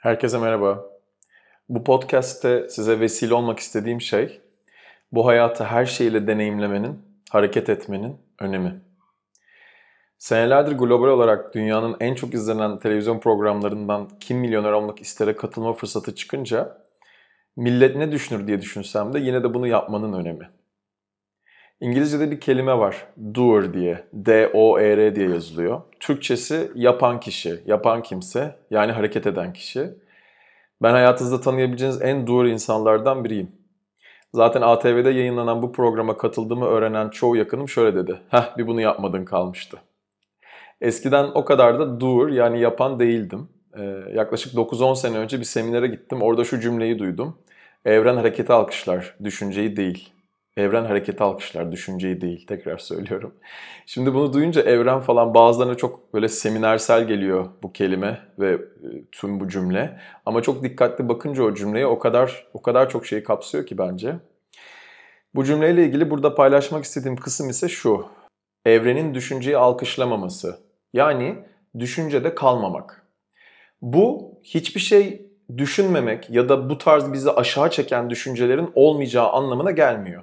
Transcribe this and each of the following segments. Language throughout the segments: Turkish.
Herkese merhaba. Bu podcast'te size vesile olmak istediğim şey, bu hayatı her şeyle deneyimlemenin, hareket etmenin önemi. Senelerdir global olarak dünyanın en çok izlenen televizyon programlarından Kim Milyoner Olmak istere katılma fırsatı çıkınca millet ne düşünür diye düşünsem de yine de bunu yapmanın önemi. İngilizce'de bir kelime var. Doer diye. D-O-E-R diye yazılıyor. Türkçesi yapan kişi, yapan kimse yani hareket eden kişi. Ben hayatınızda tanıyabileceğiniz en doer insanlardan biriyim. Zaten ATV'de yayınlanan bu programa katıldığımı öğrenen çoğu yakınım şöyle dedi. Heh bir bunu yapmadın kalmıştı. Eskiden o kadar da doer yani yapan değildim. Ee, yaklaşık 9-10 sene önce bir seminere gittim. Orada şu cümleyi duydum. Evren hareketi alkışlar, düşünceyi değil. Evren hareketi alkışlar, düşünceyi değil. Tekrar söylüyorum. Şimdi bunu duyunca evren falan bazılarına çok böyle seminersel geliyor bu kelime ve e, tüm bu cümle. Ama çok dikkatli bakınca o cümleye o kadar o kadar çok şeyi kapsıyor ki bence. Bu cümleyle ilgili burada paylaşmak istediğim kısım ise şu. Evrenin düşünceyi alkışlamaması. Yani düşüncede kalmamak. Bu hiçbir şey düşünmemek ya da bu tarz bizi aşağı çeken düşüncelerin olmayacağı anlamına gelmiyor.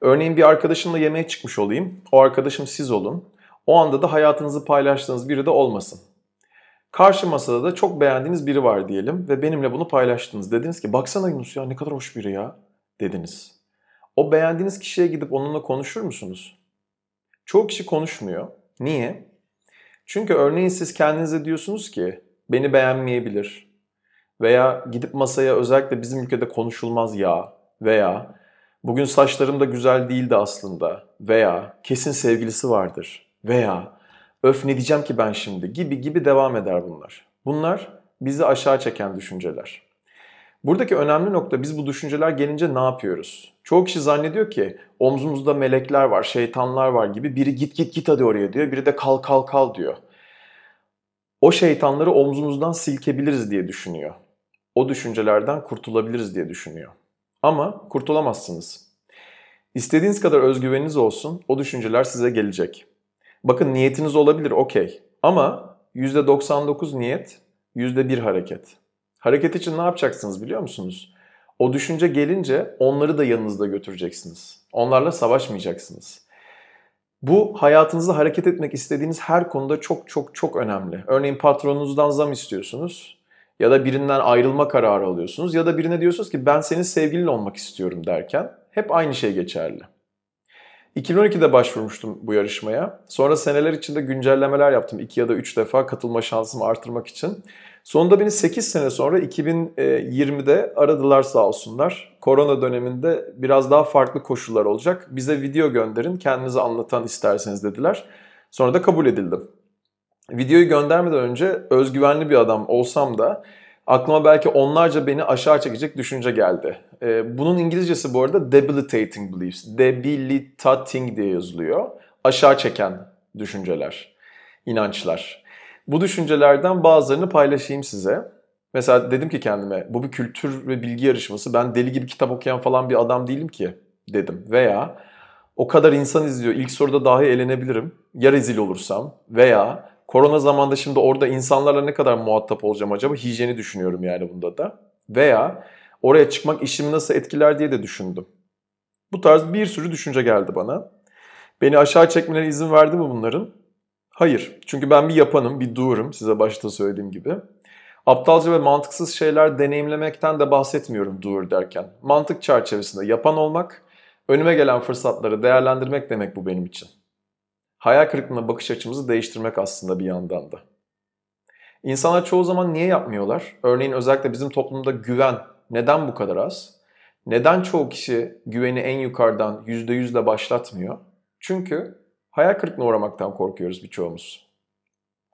Örneğin bir arkadaşımla yemeğe çıkmış olayım. O arkadaşım siz olun. O anda da hayatınızı paylaştığınız biri de olmasın. Karşı masada da çok beğendiğiniz biri var diyelim ve benimle bunu paylaştınız. Dediniz ki baksana Yunus ya ne kadar hoş biri ya dediniz. O beğendiğiniz kişiye gidip onunla konuşur musunuz? Çoğu kişi konuşmuyor. Niye? Çünkü örneğin siz kendinize diyorsunuz ki beni beğenmeyebilir veya gidip masaya özellikle bizim ülkede konuşulmaz ya veya bugün saçlarım da güzel değildi aslında veya kesin sevgilisi vardır veya öf ne diyeceğim ki ben şimdi gibi gibi devam eder bunlar. Bunlar bizi aşağı çeken düşünceler. Buradaki önemli nokta biz bu düşünceler gelince ne yapıyoruz? Çoğu kişi zannediyor ki omzumuzda melekler var, şeytanlar var gibi biri git git git hadi oraya diyor, biri de kal kal kal diyor. O şeytanları omzumuzdan silkebiliriz diye düşünüyor. O düşüncelerden kurtulabiliriz diye düşünüyor. Ama kurtulamazsınız. İstediğiniz kadar özgüveniniz olsun, o düşünceler size gelecek. Bakın niyetiniz olabilir okey. Ama %99 niyet, %1 hareket. Hareket için ne yapacaksınız biliyor musunuz? O düşünce gelince onları da yanınızda götüreceksiniz. Onlarla savaşmayacaksınız. Bu hayatınızda hareket etmek istediğiniz her konuda çok çok çok önemli. Örneğin patronunuzdan zam istiyorsunuz ya da birinden ayrılma kararı alıyorsunuz ya da birine diyorsunuz ki ben senin sevgilin olmak istiyorum derken hep aynı şey geçerli. 2012'de başvurmuştum bu yarışmaya. Sonra seneler içinde güncellemeler yaptım. 2 ya da 3 defa katılma şansımı artırmak için. Sonunda beni 8 sene sonra 2020'de aradılar sağ olsunlar. Korona döneminde biraz daha farklı koşullar olacak. Bize video gönderin, kendinizi anlatan isterseniz dediler. Sonra da kabul edildim. Videoyu göndermeden önce özgüvenli bir adam olsam da aklıma belki onlarca beni aşağı çekecek düşünce geldi. Bunun İngilizcesi bu arada debilitating beliefs. Debilitating diye yazılıyor. Aşağı çeken düşünceler, inançlar. Bu düşüncelerden bazılarını paylaşayım size. Mesela dedim ki kendime bu bir kültür ve bilgi yarışması. Ben deli gibi kitap okuyan falan bir adam değilim ki dedim. Veya o kadar insan izliyor. İlk soruda dahi elenebilirim. Ya rezil olursam veya korona zamanında şimdi orada insanlarla ne kadar muhatap olacağım acaba? Hijyeni düşünüyorum yani bunda da. Veya oraya çıkmak işimi nasıl etkiler diye de düşündüm. Bu tarz bir sürü düşünce geldi bana. Beni aşağı çekmelerine izin verdi mi bunların? Hayır. Çünkü ben bir yapanım, bir doer'ım size başta söylediğim gibi. Aptalca ve mantıksız şeyler deneyimlemekten de bahsetmiyorum doer derken. Mantık çerçevesinde yapan olmak, önüme gelen fırsatları değerlendirmek demek bu benim için. Hayal kırıklığına bakış açımızı değiştirmek aslında bir yandan da. İnsanlar çoğu zaman niye yapmıyorlar? Örneğin özellikle bizim toplumda güven neden bu kadar az? Neden çoğu kişi güveni en yukarıdan %100 ile başlatmıyor? Çünkü hayal kırıklığına uğramaktan korkuyoruz birçoğumuz.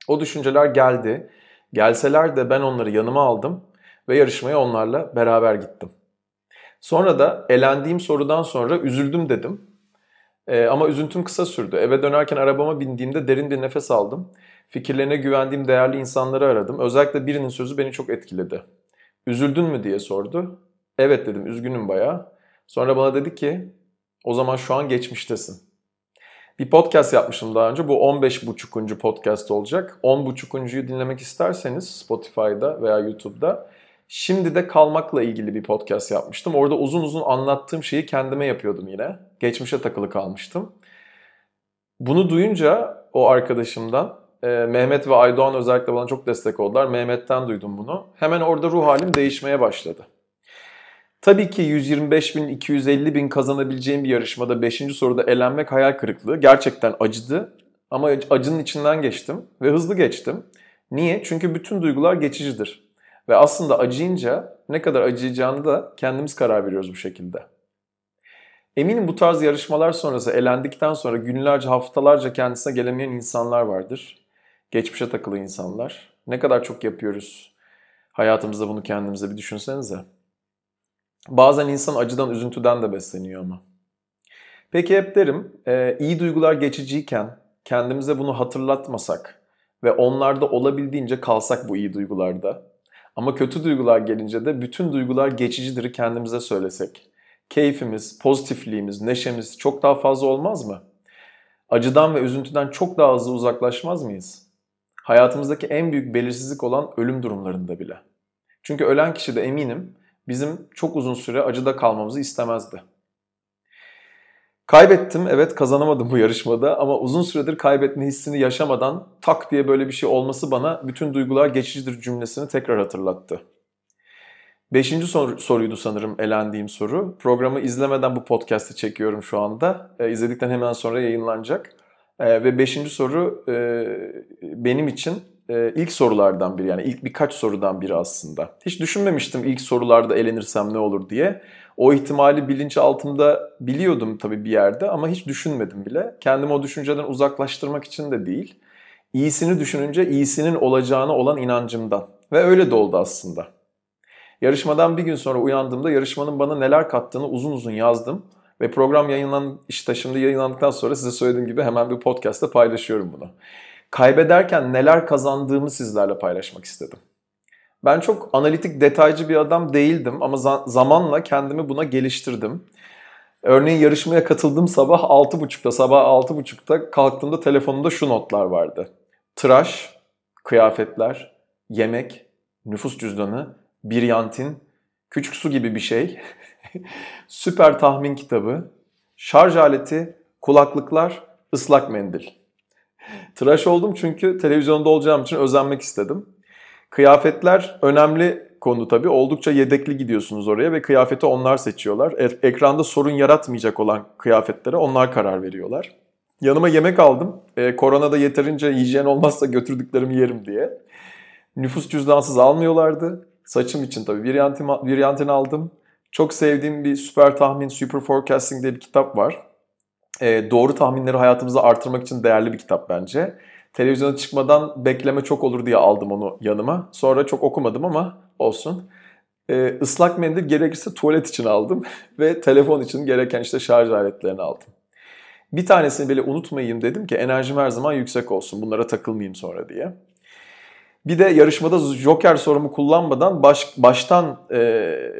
O düşünceler geldi. Gelseler de ben onları yanıma aldım ve yarışmaya onlarla beraber gittim. Sonra da elendiğim sorudan sonra üzüldüm dedim. Ee, ama üzüntüm kısa sürdü. Eve dönerken arabama bindiğimde derin bir nefes aldım. Fikirlerine güvendiğim değerli insanları aradım. Özellikle birinin sözü beni çok etkiledi. Üzüldün mü diye sordu. Evet dedim üzgünüm bayağı. Sonra bana dedi ki o zaman şu an geçmiştesin. Bir podcast yapmışım daha önce. Bu 15.5. podcast olacak. 10.5'uncuyu dinlemek isterseniz Spotify'da veya YouTube'da Şimdi de kalmakla ilgili bir podcast yapmıştım. Orada uzun uzun anlattığım şeyi kendime yapıyordum yine. Geçmişe takılı kalmıştım. Bunu duyunca o arkadaşımdan e, Mehmet ve Aydoğan özellikle bana çok destek oldular. Mehmet'ten duydum bunu. Hemen orada ruh halim değişmeye başladı. Tabii ki 125 bin, 250 bin kazanabileceğim bir yarışmada 5. soruda elenmek hayal kırıklığı. Gerçekten acıdı ama acının içinden geçtim ve hızlı geçtim. Niye? Çünkü bütün duygular geçicidir. Ve aslında acıyınca ne kadar acıyacağını da kendimiz karar veriyoruz bu şekilde. Eminim bu tarz yarışmalar sonrası elendikten sonra günlerce haftalarca kendisine gelemeyen insanlar vardır. Geçmişe takılı insanlar. Ne kadar çok yapıyoruz hayatımızda bunu kendimize bir düşünsenize. Bazen insan acıdan, üzüntüden de besleniyor ama. Peki hep derim, e, iyi duygular geçiciyken kendimize bunu hatırlatmasak ve onlarda olabildiğince kalsak bu iyi duygularda. Ama kötü duygular gelince de bütün duygular geçicidir kendimize söylesek. Keyfimiz, pozitifliğimiz, neşemiz çok daha fazla olmaz mı? Acıdan ve üzüntüden çok daha hızlı uzaklaşmaz mıyız? Hayatımızdaki en büyük belirsizlik olan ölüm durumlarında bile. Çünkü ölen kişi de eminim bizim çok uzun süre acıda kalmamızı istemezdi. Kaybettim, evet kazanamadım bu yarışmada ama uzun süredir kaybetme hissini yaşamadan tak diye böyle bir şey olması bana bütün duygular geçicidir cümlesini tekrar hatırlattı. Beşinci sor- soruydu sanırım elendiğim soru. Programı izlemeden bu podcast'i çekiyorum şu anda. E, izledikten hemen sonra yayınlanacak. E, ve beşinci soru e, benim için e, ilk sorulardan biri yani ilk birkaç sorudan biri aslında. Hiç düşünmemiştim ilk sorularda elenirsem ne olur diye. O ihtimali bilinç altında biliyordum tabii bir yerde ama hiç düşünmedim bile. Kendimi o düşünceden uzaklaştırmak için de değil. İyisini düşününce iyisinin olacağına olan inancımdan. Ve öyle de oldu aslında. Yarışmadan bir gün sonra uyandığımda yarışmanın bana neler kattığını uzun uzun yazdım. Ve program yayınlan işte şimdi yayınlandıktan sonra size söylediğim gibi hemen bir podcast'ta paylaşıyorum bunu. Kaybederken neler kazandığımı sizlerle paylaşmak istedim. Ben çok analitik, detaycı bir adam değildim ama zamanla kendimi buna geliştirdim. Örneğin yarışmaya katıldığım sabah 6.30'da, sabah 6.30'da kalktığımda telefonumda şu notlar vardı. Tıraş, kıyafetler, yemek, nüfus cüzdanı, bir yantin, küçük su gibi bir şey, süper tahmin kitabı, şarj aleti, kulaklıklar, ıslak mendil. Tıraş oldum çünkü televizyonda olacağım için özenmek istedim. Kıyafetler önemli konu tabii. Oldukça yedekli gidiyorsunuz oraya ve kıyafeti onlar seçiyorlar. E- ekranda sorun yaratmayacak olan kıyafetlere onlar karar veriyorlar. Yanıma yemek aldım. E, koronada yeterince hijyen olmazsa götürdüklerimi yerim diye. Nüfus cüzdansız almıyorlardı. Saçım için tabii bir yantin, aldım. Çok sevdiğim bir süper tahmin, super forecasting diye bir kitap var. E, doğru tahminleri hayatımızda artırmak için değerli bir kitap bence. Televizyona çıkmadan bekleme çok olur diye aldım onu yanıma. Sonra çok okumadım ama olsun. E, ıslak mendil gerekirse tuvalet için aldım. Ve telefon için gereken işte şarj aletlerini aldım. Bir tanesini bile unutmayayım dedim ki enerjim her zaman yüksek olsun. Bunlara takılmayayım sonra diye. Bir de yarışmada Joker sorumu kullanmadan baş, baştan e,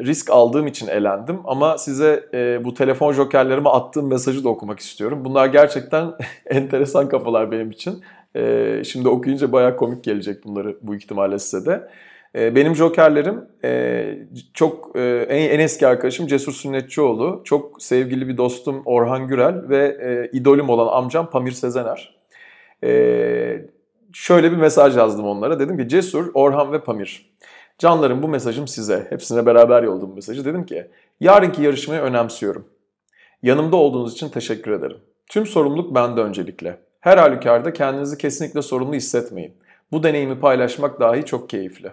risk aldığım için elendim. Ama size e, bu telefon jokerlerime attığım mesajı da okumak istiyorum. Bunlar gerçekten enteresan kafalar benim için. E, şimdi okuyunca bayağı komik gelecek bunları bu ihtimalle size de. E, benim jokerlerim e, çok e, en, en eski arkadaşım Cesur Sünnetçioğlu. Çok sevgili bir dostum Orhan Gürel ve e, idolüm olan amcam Pamir Sezener. E, şöyle bir mesaj yazdım onlara. Dedim ki Cesur, Orhan ve Pamir. Canlarım bu mesajım size. Hepsine beraber yolladım mesajı. Dedim ki yarınki yarışmayı önemsiyorum. Yanımda olduğunuz için teşekkür ederim. Tüm sorumluluk bende öncelikle. Her halükarda kendinizi kesinlikle sorumlu hissetmeyin. Bu deneyimi paylaşmak dahi çok keyifli.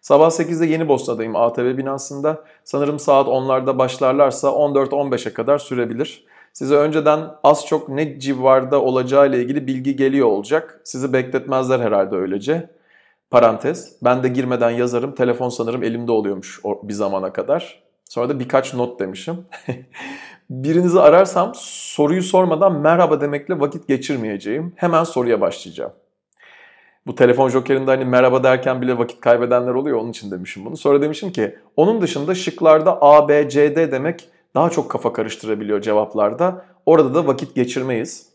Sabah 8'de Yeni Bosna'dayım ATV binasında. Sanırım saat 10'larda başlarlarsa 14-15'e kadar sürebilir. Size önceden az çok ne civarda olacağı ile ilgili bilgi geliyor olacak. Sizi bekletmezler herhalde öylece. Parantez. Ben de girmeden yazarım. Telefon sanırım elimde oluyormuş bir zamana kadar. Sonra da birkaç not demişim. Birinizi ararsam soruyu sormadan merhaba demekle vakit geçirmeyeceğim. Hemen soruya başlayacağım. Bu telefon jokerinde hani merhaba derken bile vakit kaybedenler oluyor onun için demişim bunu. Sonra demişim ki onun dışında şıklarda A, B, C, D demek daha çok kafa karıştırabiliyor cevaplarda. Orada da vakit geçirmeyiz.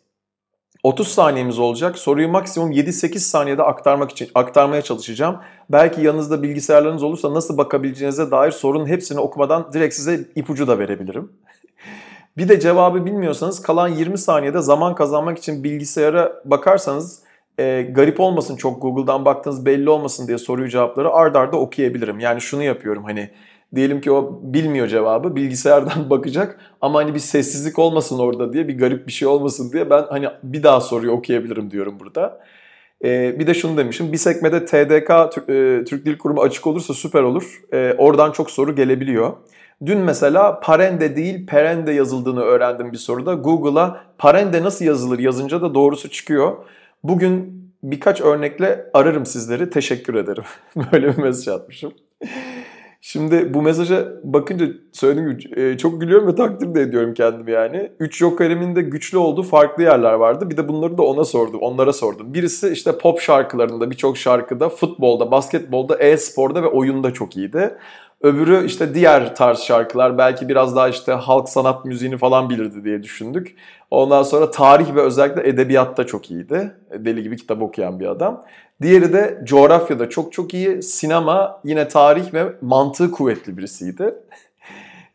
30 saniyemiz olacak. Soruyu maksimum 7-8 saniyede aktarmak için aktarmaya çalışacağım. Belki yanınızda bilgisayarlarınız olursa nasıl bakabileceğinize dair sorunun hepsini okumadan direkt size ipucu da verebilirim. Bir de cevabı bilmiyorsanız kalan 20 saniyede zaman kazanmak için bilgisayara bakarsanız e, garip olmasın çok Google'dan baktığınız belli olmasın diye soruyu cevapları ard arda okuyabilirim. Yani şunu yapıyorum hani diyelim ki o bilmiyor cevabı bilgisayardan bakacak ama hani bir sessizlik olmasın orada diye bir garip bir şey olmasın diye ben hani bir daha soruyu okuyabilirim diyorum burada. Ee, bir de şunu demişim bir sekmede TDK e, Türk Dil Kurumu açık olursa süper olur. Ee, oradan çok soru gelebiliyor. Dün mesela parende değil perende yazıldığını öğrendim bir soruda. Google'a parende nasıl yazılır yazınca da doğrusu çıkıyor. Bugün birkaç örnekle ararım sizleri. Teşekkür ederim. Böyle bir mesaj atmışım. Şimdi bu mesaja bakınca söylediğim gibi e, çok gülüyorum ve takdir de ediyorum kendimi yani. Üç Joker'imin de güçlü olduğu farklı yerler vardı. Bir de bunları da ona sordum, onlara sordum. Birisi işte pop şarkılarında, birçok şarkıda, futbolda, basketbolda, e-sporda ve oyunda çok iyiydi. Öbürü işte diğer tarz şarkılar belki biraz daha işte halk sanat müziğini falan bilirdi diye düşündük. Ondan sonra tarih ve özellikle edebiyatta çok iyiydi. Deli gibi kitap okuyan bir adam. Diğeri de coğrafyada çok çok iyi. Sinema yine tarih ve mantığı kuvvetli birisiydi.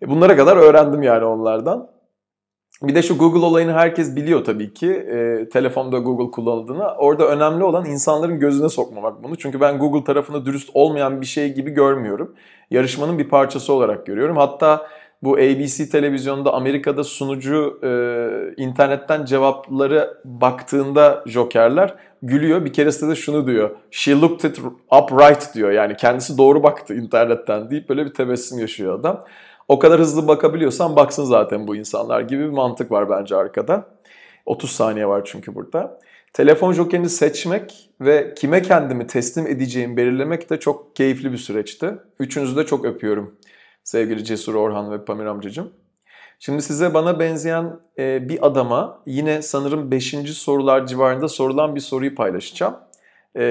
Bunlara kadar öğrendim yani onlardan. Bir de şu Google olayını herkes biliyor tabii ki. E, telefonda Google kullanıldığını. Orada önemli olan insanların gözüne sokmamak bunu. Çünkü ben Google tarafında dürüst olmayan bir şey gibi görmüyorum. Yarışmanın bir parçası olarak görüyorum. Hatta bu ABC televizyonda Amerika'da sunucu e, internetten cevapları baktığında jokerler gülüyor. Bir keresinde de şunu diyor. She looked it upright diyor. Yani kendisi doğru baktı internetten deyip böyle bir tebessüm yaşıyor adam. O kadar hızlı bakabiliyorsan baksın zaten bu insanlar gibi bir mantık var bence arkada. 30 saniye var çünkü burada. Telefon jokerini seçmek ve kime kendimi teslim edeceğimi belirlemek de çok keyifli bir süreçti. Üçünüzü de çok öpüyorum sevgili Cesur Orhan ve Pamir amcacığım. Şimdi size bana benzeyen e, bir adama yine sanırım 5. sorular civarında sorulan bir soruyu paylaşacağım. E,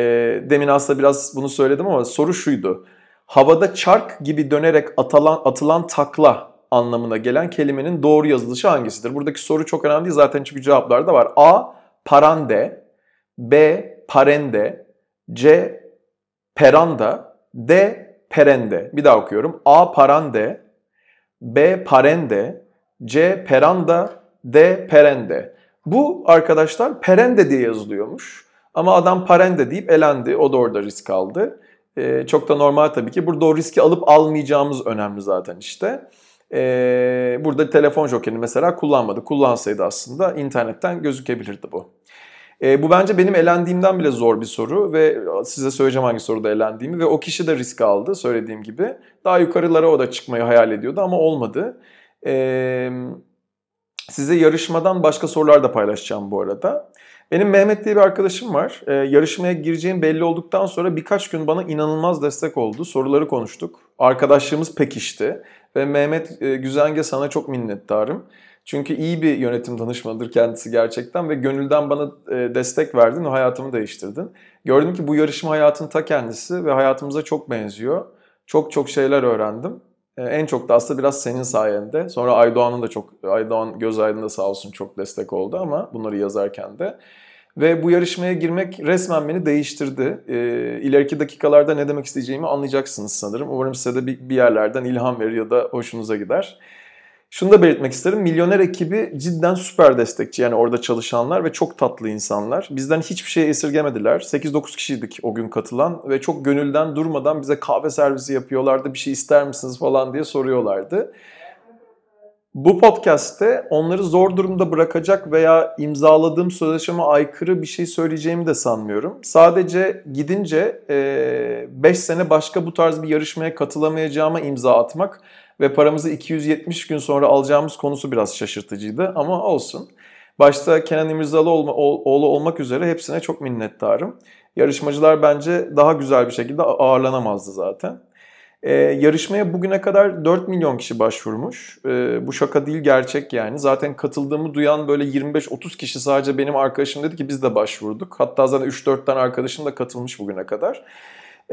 demin aslında biraz bunu söyledim ama soru şuydu. Havada çark gibi dönerek atılan, atılan takla anlamına gelen kelimenin doğru yazılışı hangisidir? Buradaki soru çok önemli değil zaten çünkü cevaplar da var. A. Parande B. Parende C. Peranda D. Perende. Bir daha okuyorum. A. Parande B. Parende C. Peranda D. Perende. Bu arkadaşlar Perende diye yazılıyormuş. Ama adam Parende deyip elendi. O da orada risk aldı. Ee, çok da normal tabii ki. Burada o riski alıp almayacağımız önemli zaten işte. Ee, burada telefon jokerini mesela kullanmadı. Kullansaydı aslında internetten gözükebilirdi bu. E, bu bence benim elendiğimden bile zor bir soru ve size söyleyeceğim hangi soruda elendiğimi ve o kişi de risk aldı söylediğim gibi. Daha yukarılara o da çıkmayı hayal ediyordu ama olmadı. E, size yarışmadan başka sorular da paylaşacağım bu arada. Benim Mehmet diye bir arkadaşım var. Ee, yarışmaya gireceğim belli olduktan sonra birkaç gün bana inanılmaz destek oldu. Soruları konuştuk. Arkadaşlığımız pekişti. Ve Mehmet e, Güzenge sana çok minnettarım. Çünkü iyi bir yönetim danışmanıdır kendisi gerçekten ve gönülden bana destek verdin ve hayatımı değiştirdin. Gördüm ki bu yarışma hayatın ta kendisi ve hayatımıza çok benziyor. Çok çok şeyler öğrendim. E, en çok da aslında biraz senin sayende. Sonra Aydoğan'ın da çok, Aydoğan Göz Aydın da sağ olsun çok destek oldu ama bunları yazarken de. Ve bu yarışmaya girmek resmen beni değiştirdi. E, ileriki dakikalarda ne demek isteyeceğimi anlayacaksınız sanırım. Umarım size de bir, bir yerlerden ilham verir ya da hoşunuza gider. Şunu da belirtmek isterim. Milyoner ekibi cidden süper destekçi. Yani orada çalışanlar ve çok tatlı insanlar. Bizden hiçbir şey esirgemediler. 8-9 kişiydik o gün katılan ve çok gönülden durmadan bize kahve servisi yapıyorlardı. Bir şey ister misiniz falan diye soruyorlardı. Bu podcast'te onları zor durumda bırakacak veya imzaladığım sözleşme aykırı bir şey söyleyeceğimi de sanmıyorum. Sadece gidince 5 sene başka bu tarz bir yarışmaya katılamayacağıma imza atmak ve paramızı 270 gün sonra alacağımız konusu biraz şaşırtıcıydı ama olsun. Başta Kenan İmirzalıoğlu olmak üzere hepsine çok minnettarım. Yarışmacılar bence daha güzel bir şekilde ağırlanamazdı zaten. Ee, yarışmaya bugüne kadar 4 milyon kişi başvurmuş. Ee, bu şaka değil gerçek yani. Zaten katıldığımı duyan böyle 25-30 kişi sadece benim arkadaşım dedi ki biz de başvurduk. Hatta zaten 3-4 tane arkadaşım da katılmış bugüne kadar.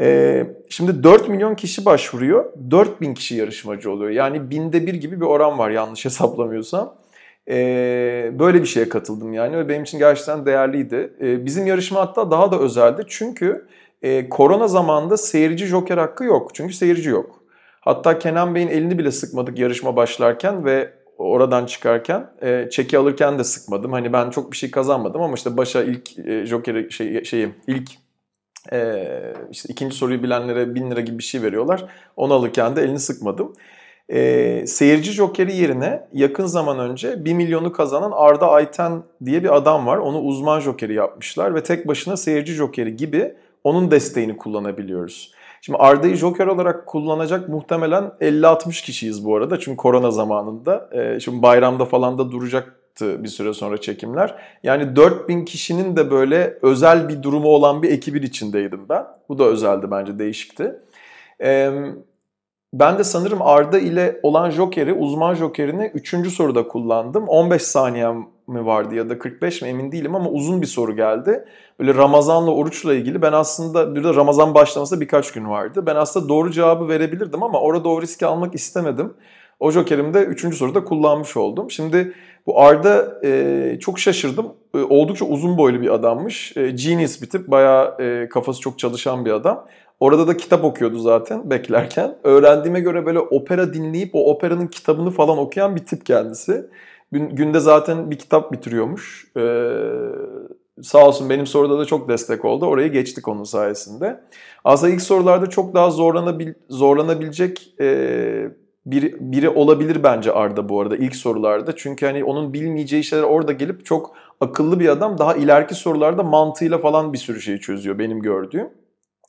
Ee, şimdi 4 milyon kişi başvuruyor. 4 bin kişi yarışmacı oluyor. Yani binde bir gibi bir oran var yanlış hesaplamıyorsam. Ee, böyle bir şeye katıldım yani ve benim için gerçekten değerliydi. Ee, bizim yarışma hatta daha da özeldi çünkü e, korona zamanında seyirci joker hakkı yok. Çünkü seyirci yok. Hatta Kenan Bey'in elini bile sıkmadık yarışma başlarken ve oradan çıkarken e, çeki alırken de sıkmadım. Hani ben çok bir şey kazanmadım ama işte başa ilk e, jokeri şey, şeyi ilk e, işte ikinci soruyu bilenlere bin lira gibi bir şey veriyorlar. Onu alırken de elini sıkmadım. E, seyirci jokeri yerine yakın zaman önce 1 milyonu kazanan Arda Ayten diye bir adam var. Onu uzman jokeri yapmışlar ve tek başına seyirci jokeri gibi onun desteğini kullanabiliyoruz. Şimdi Arda'yı Joker olarak kullanacak muhtemelen 50-60 kişiyiz bu arada. Çünkü korona zamanında. E, şimdi bayramda falan da duracaktı bir süre sonra çekimler. Yani 4000 kişinin de böyle özel bir durumu olan bir ekibin içindeydim ben. Bu da özeldi bence değişikti. E, ben de sanırım Arda ile olan Joker'i, uzman Joker'ini 3. soruda kullandım. 15 saniyem mi vardı ya da 45 mi emin değilim ama uzun bir soru geldi. Böyle Ramazan'la oruçla ilgili ben aslında bir de Ramazan başlamasında birkaç gün vardı. Ben aslında doğru cevabı verebilirdim ama orada o riski almak istemedim. O Joker'imi de 3. soruda kullanmış oldum. Şimdi bu Arda e, çok şaşırdım. E, oldukça uzun boylu bir adammış. E, genius bir tip. Bayağı e, kafası çok çalışan bir adam. Orada da kitap okuyordu zaten beklerken. Öğrendiğime göre böyle opera dinleyip o operanın kitabını falan okuyan bir tip kendisi. Günde zaten bir kitap bitiriyormuş. Ee, sağ olsun benim soruda da çok destek oldu. Oraya geçtik onun sayesinde. Aslında ilk sorularda çok daha zorlanabil zorlanabilecek e, biri, biri olabilir bence Arda bu arada ilk sorularda. Çünkü hani onun bilmeyeceği şeyler orada gelip çok akıllı bir adam daha ileriki sorularda mantığıyla falan bir sürü şeyi çözüyor benim gördüğüm.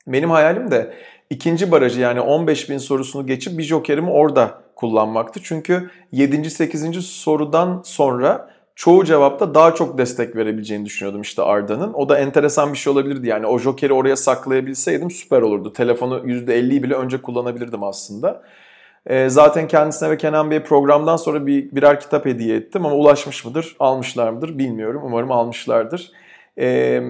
Benim hayalim de ikinci barajı yani 15 bin sorusunu geçip bir jokerimi orada kullanmaktı. Çünkü 7. 8. sorudan sonra çoğu cevapta daha çok destek verebileceğini düşünüyordum işte Arda'nın. O da enteresan bir şey olabilirdi yani o jokeri oraya saklayabilseydim süper olurdu. Telefonu %50'yi bile önce kullanabilirdim aslında. E, zaten kendisine ve Kenan Bey programdan sonra bir birer kitap hediye ettim ama ulaşmış mıdır, almışlar mıdır bilmiyorum. Umarım almışlardır. E,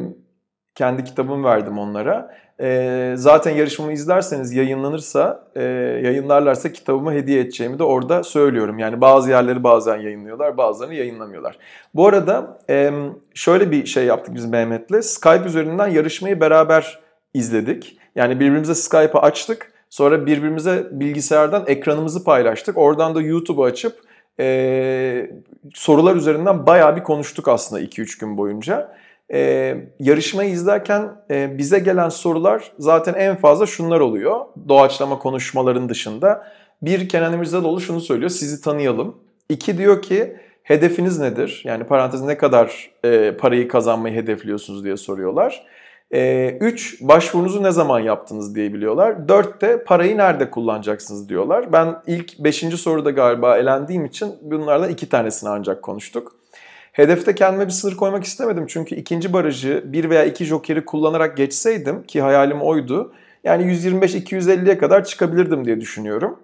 kendi kitabımı verdim onlara. E, zaten yarışmamı izlerseniz yayınlanırsa, e, yayınlarlarsa kitabımı hediye edeceğimi de orada söylüyorum. Yani bazı yerleri bazen yayınlıyorlar, bazılarını yayınlamıyorlar. Bu arada e, şöyle bir şey yaptık biz Mehmet'le. Skype üzerinden yarışmayı beraber izledik. Yani birbirimize Skype'ı açtık. Sonra birbirimize bilgisayardan ekranımızı paylaştık. Oradan da YouTube'u açıp e, sorular üzerinden bayağı bir konuştuk aslında 2-3 gün boyunca e, yarışmayı izlerken e, bize gelen sorular zaten en fazla şunlar oluyor. Doğaçlama konuşmaların dışında. Bir Kenan İmirzalıoğlu şunu söylüyor, sizi tanıyalım. İki diyor ki hedefiniz nedir? Yani parantez ne kadar e, parayı kazanmayı hedefliyorsunuz diye soruyorlar. E, üç, başvurunuzu ne zaman yaptınız diye biliyorlar. Dört de parayı nerede kullanacaksınız diyorlar. Ben ilk beşinci soruda galiba elendiğim için bunlardan iki tanesini ancak konuştuk. Hedefte kendime bir sınır koymak istemedim. Çünkü ikinci barajı bir veya iki jokeri kullanarak geçseydim ki hayalim oydu. Yani 125-250'ye kadar çıkabilirdim diye düşünüyorum.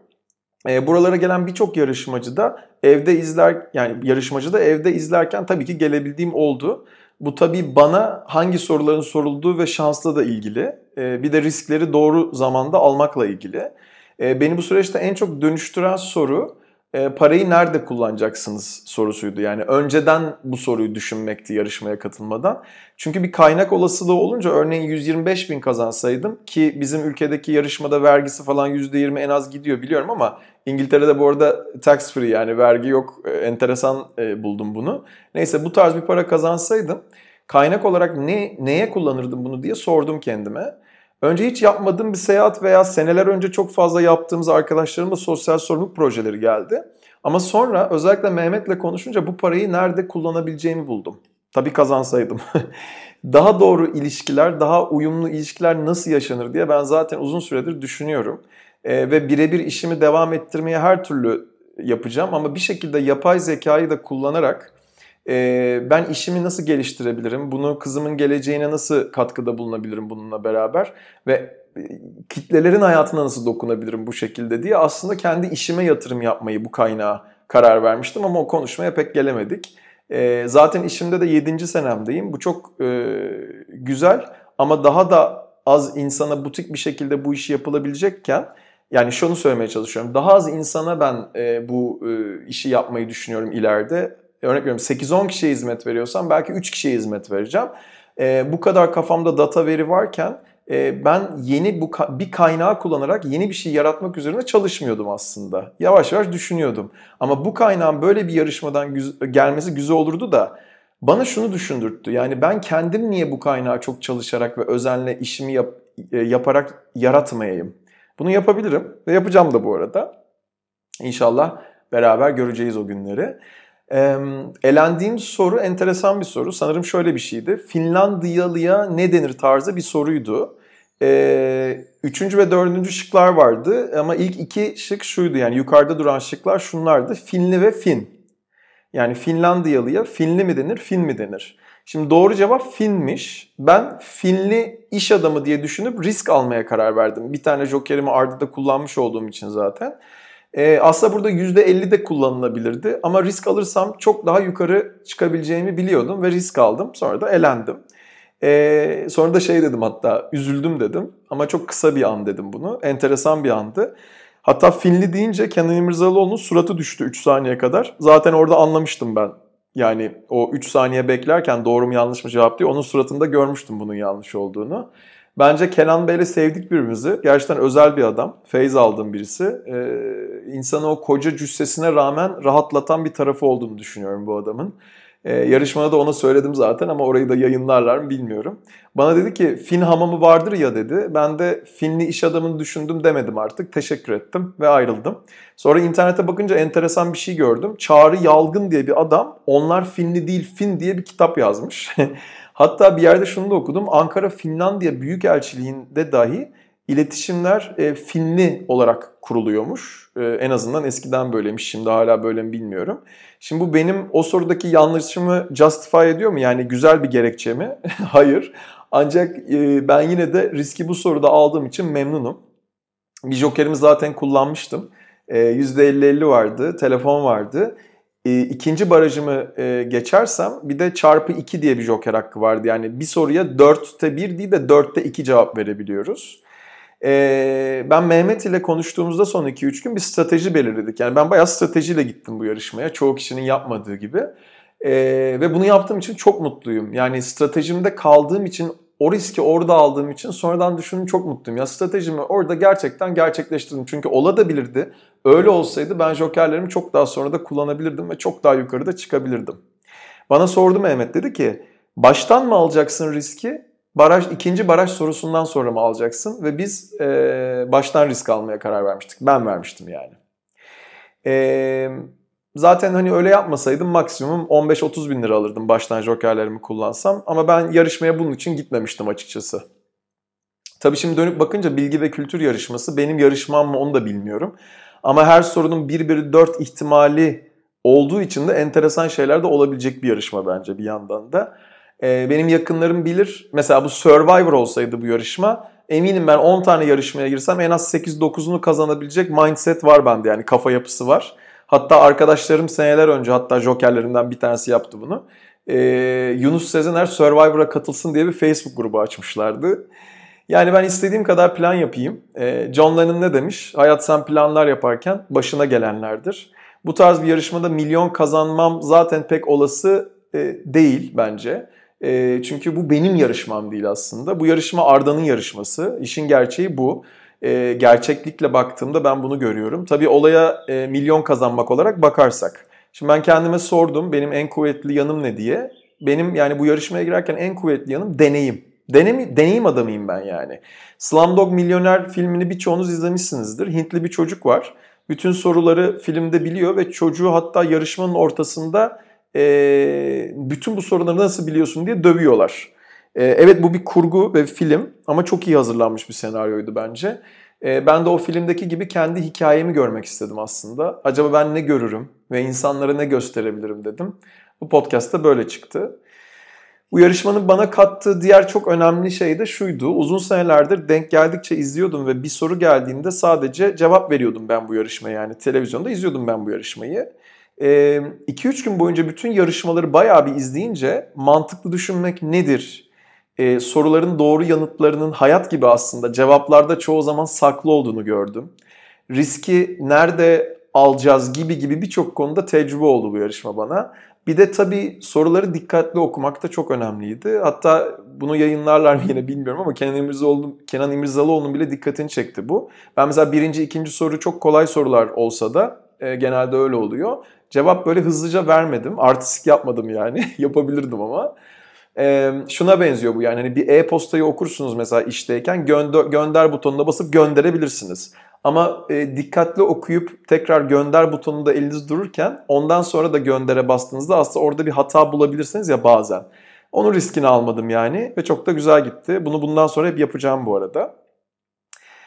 E, buralara gelen birçok yarışmacı da evde izler yani yarışmacı da evde izlerken tabii ki gelebildiğim oldu. Bu tabii bana hangi soruların sorulduğu ve şansla da ilgili. E, bir de riskleri doğru zamanda almakla ilgili. E, beni bu süreçte en çok dönüştüren soru e, parayı nerede kullanacaksınız sorusuydu. Yani önceden bu soruyu düşünmekti yarışmaya katılmadan. Çünkü bir kaynak olasılığı olunca örneğin 125 bin kazansaydım ki bizim ülkedeki yarışmada vergisi falan %20 en az gidiyor biliyorum ama İngiltere'de bu arada tax free yani vergi yok. E, enteresan e, buldum bunu. Neyse bu tarz bir para kazansaydım kaynak olarak ne neye kullanırdım bunu diye sordum kendime. Önce hiç yapmadığım bir seyahat veya seneler önce çok fazla yaptığımız arkadaşlarımla sosyal sorumluluk projeleri geldi. Ama sonra özellikle Mehmet'le konuşunca bu parayı nerede kullanabileceğimi buldum. Tabii kazansaydım. daha doğru ilişkiler, daha uyumlu ilişkiler nasıl yaşanır diye ben zaten uzun süredir düşünüyorum. Ee, ve birebir işimi devam ettirmeye her türlü yapacağım ama bir şekilde yapay zekayı da kullanarak e, ben işimi nasıl geliştirebilirim, bunu kızımın geleceğine nasıl katkıda bulunabilirim bununla beraber ve kitlelerin hayatına nasıl dokunabilirim bu şekilde diye aslında kendi işime yatırım yapmayı bu kaynağa karar vermiştim ama o konuşmaya pek gelemedik. E, zaten işimde de 7. senemdeyim. Bu çok e, güzel ama daha da az insana butik bir şekilde bu işi yapılabilecekken yani şunu söylemeye çalışıyorum. Daha az insana ben e, bu e, işi yapmayı düşünüyorum ileride örnek veriyorum 8-10 kişiye hizmet veriyorsam belki 3 kişiye hizmet vereceğim. E, bu kadar kafamda data veri varken e, ben yeni bu bir kaynağı kullanarak yeni bir şey yaratmak üzerine çalışmıyordum aslında. Yavaş yavaş düşünüyordum. Ama bu kaynağın böyle bir yarışmadan güz- gelmesi güzel olurdu da bana şunu düşündürttü. Yani ben kendim niye bu kaynağı çok çalışarak ve özenle işimi yap, e, yaparak yaratmayayım? Bunu yapabilirim ve yapacağım da bu arada. İnşallah beraber göreceğiz o günleri. Elendiğim soru enteresan bir soru. Sanırım şöyle bir şeydi. Finlandiyalıya ne denir tarzı bir soruydu. Üçüncü ve dördüncü şıklar vardı ama ilk iki şık şuydu yani yukarıda duran şıklar şunlardı. Finli ve Fin. Yani Finlandiyalıya Finli mi denir, Fin mi denir? Şimdi doğru cevap Finmiş. Ben Finli iş adamı diye düşünüp risk almaya karar verdim. Bir tane jokerimi ardında kullanmış olduğum için zaten. Ee, aslında burada %50 de kullanılabilirdi ama risk alırsam çok daha yukarı çıkabileceğimi biliyordum ve risk aldım. Sonra da elendim. Ee, sonra da şey dedim hatta üzüldüm dedim ama çok kısa bir an dedim bunu. Enteresan bir andı. Hatta Finli deyince Kenan İmirzalıoğlu'nun suratı düştü 3 saniye kadar. Zaten orada anlamıştım ben. Yani o 3 saniye beklerken doğru mu yanlış mı cevap diye onun suratında görmüştüm bunun yanlış olduğunu. Bence Kenan Bey'le sevdik birbirimizi. Gerçekten özel bir adam. Feyz aldığım birisi. Ee, insanı o koca cüssesine rağmen rahatlatan bir tarafı olduğunu düşünüyorum bu adamın. Ee, yarışmada da ona söyledim zaten ama orayı da yayınlarlar mı bilmiyorum. Bana dedi ki Fin hamamı vardır ya dedi. Ben de Finli iş adamını düşündüm demedim artık. Teşekkür ettim ve ayrıldım. Sonra internete bakınca enteresan bir şey gördüm. Çağrı Yalgın diye bir adam onlar Finli değil Fin diye bir kitap yazmış. Hatta bir yerde şunu da okudum. Ankara Finlandiya Büyükelçiliğinde dahi iletişimler e, Finli olarak kuruluyormuş. E, en azından eskiden böyleymiş. Şimdi hala böyle mi bilmiyorum. Şimdi bu benim o sorudaki yanlışımı justify ediyor mu? Yani güzel bir gerekçe mi? Hayır. Ancak e, ben yine de riski bu soruda aldığım için memnunum. Bir jokerimi zaten kullanmıştım. E, %50-50 vardı, telefon vardı. E, ikinci barajımı e, geçersem bir de çarpı 2 diye bir joker hakkı vardı. Yani bir soruya 4'te 1 değil de 4'te 2 cevap verebiliyoruz. E, ben Mehmet ile konuştuğumuzda son 2-3 gün bir strateji belirledik. Yani ben bayağı stratejiyle gittim bu yarışmaya. Çoğu kişinin yapmadığı gibi. E, ve bunu yaptığım için çok mutluyum. Yani stratejimde kaldığım için o riski orada aldığım için sonradan düşündüm çok mutluyum. Ya stratejimi orada gerçekten gerçekleştirdim. Çünkü ola da bilirdi. Öyle olsaydı ben jokerlerimi çok daha sonra da kullanabilirdim ve çok daha yukarıda çıkabilirdim. Bana sordu Mehmet dedi ki baştan mı alacaksın riski baraj ikinci baraj sorusundan sonra mı alacaksın ve biz e, baştan risk almaya karar vermiştik. Ben vermiştim yani. E, zaten hani öyle yapmasaydım maksimum 15-30 bin lira alırdım baştan jokerlerimi kullansam ama ben yarışmaya bunun için gitmemiştim açıkçası. Tabii şimdi dönüp bakınca bilgi ve kültür yarışması benim yarışmam mı onu da bilmiyorum. Ama her sorunun 1 bölü 4 ihtimali olduğu için de enteresan şeyler de olabilecek bir yarışma bence bir yandan da. Ee, benim yakınlarım bilir. Mesela bu Survivor olsaydı bu yarışma eminim ben 10 tane yarışmaya girsem en az 8-9'unu kazanabilecek mindset var bende yani kafa yapısı var. Hatta arkadaşlarım seneler önce hatta jokerlerinden bir tanesi yaptı bunu. Ee, Yunus Sezener Survivor'a katılsın diye bir Facebook grubu açmışlardı. Yani ben istediğim kadar plan yapayım. Ee, John Lennon ne demiş? Hayat sen planlar yaparken başına gelenlerdir. Bu tarz bir yarışmada milyon kazanmam zaten pek olası e, değil bence. E, çünkü bu benim yarışmam değil aslında. Bu yarışma Arda'nın yarışması. İşin gerçeği bu. E, gerçeklikle baktığımda ben bunu görüyorum. Tabii olaya milyon kazanmak olarak bakarsak. Şimdi ben kendime sordum benim en kuvvetli yanım ne diye. Benim yani bu yarışmaya girerken en kuvvetli yanım deneyim. Deneyim, deneyim adamıyım ben yani. Slumdog Milyoner filmini birçoğunuz izlemişsinizdir. Hintli bir çocuk var. Bütün soruları filmde biliyor ve çocuğu hatta yarışmanın ortasında e, bütün bu soruları nasıl biliyorsun diye dövüyorlar. E, evet bu bir kurgu ve film ama çok iyi hazırlanmış bir senaryoydu bence. E, ben de o filmdeki gibi kendi hikayemi görmek istedim aslında. Acaba ben ne görürüm ve insanlara ne gösterebilirim dedim. Bu podcast da böyle çıktı. Bu yarışmanın bana kattığı diğer çok önemli şey de şuydu. Uzun senelerdir denk geldikçe izliyordum ve bir soru geldiğinde sadece cevap veriyordum ben bu yarışmaya. Yani televizyonda izliyordum ben bu yarışmayı. 2-3 gün boyunca bütün yarışmaları bayağı bir izleyince mantıklı düşünmek nedir? Ee, soruların doğru yanıtlarının hayat gibi aslında cevaplarda çoğu zaman saklı olduğunu gördüm. Riski nerede alacağız gibi gibi birçok konuda tecrübe oldu bu yarışma bana. Bir de tabii soruları dikkatli okumak da çok önemliydi. Hatta bunu yayınlarlar mı yine bilmiyorum ama Kenan İmirzalıoğlu, Kenan İmirzalıoğlu'nun bile dikkatini çekti bu. Ben mesela birinci, ikinci soru çok kolay sorular olsa da e, genelde öyle oluyor. Cevap böyle hızlıca vermedim. Artistik yapmadım yani. Yapabilirdim ama. E, şuna benziyor bu yani hani bir e-postayı okursunuz mesela işteyken gönder, gönder butonuna basıp gönderebilirsiniz. Ama e, dikkatli okuyup tekrar gönder butonunda eliniz dururken ondan sonra da göndere bastığınızda aslında orada bir hata bulabilirsiniz ya bazen. Onun riskini almadım yani ve çok da güzel gitti. Bunu bundan sonra hep yapacağım bu arada.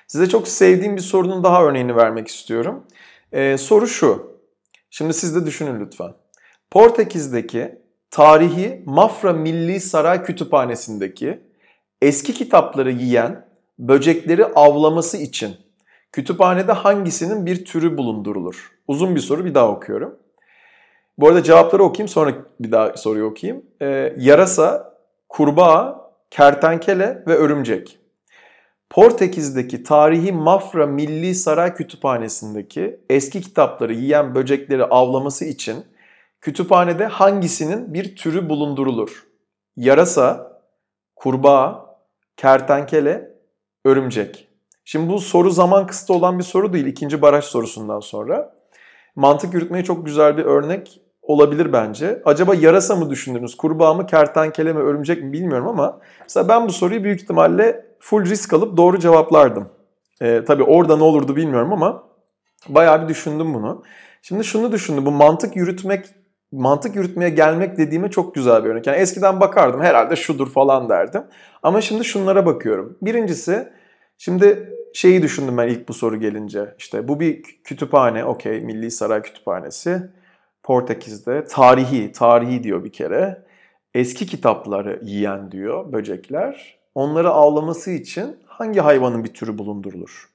Size çok sevdiğim bir sorunun daha örneğini vermek istiyorum. Ee, soru şu. Şimdi siz de düşünün lütfen. Portekiz'deki tarihi Mafra Milli Saray Kütüphanesi'ndeki eski kitapları yiyen böcekleri avlaması için kütüphanede hangisinin bir türü bulundurulur? Uzun bir soru bir daha okuyorum. Bu arada cevapları okuyayım sonra bir daha soruyu okuyayım. Ee, yarasa, kurbağa, kertenkele ve örümcek. Portekiz'deki tarihi Mafra Milli Saray Kütüphanesi'ndeki eski kitapları yiyen böcekleri avlaması için kütüphanede hangisinin bir türü bulundurulur? Yarasa, kurbağa, kertenkele, örümcek. Şimdi bu soru zaman kısıtı olan bir soru değil ikinci baraj sorusundan sonra. Mantık yürütmeye çok güzel bir örnek olabilir bence. Acaba yarasa mı düşündünüz, kurbağa mı, kertenkele mi, örümcek mi bilmiyorum ama mesela ben bu soruyu büyük ihtimalle full risk alıp doğru cevaplardım. Ee, tabii orada ne olurdu bilmiyorum ama bayağı bir düşündüm bunu. Şimdi şunu düşündüm, bu mantık yürütmek mantık yürütmeye gelmek dediğime çok güzel bir örnek. Yani eskiden bakardım herhalde şudur falan derdim. Ama şimdi şunlara bakıyorum. Birincisi şimdi şeyi düşündüm ben ilk bu soru gelince. İşte bu bir kütüphane, okey Milli Saray Kütüphanesi. Portekiz'de tarihi, tarihi diyor bir kere. Eski kitapları yiyen diyor böcekler. Onları avlaması için hangi hayvanın bir türü bulundurulur?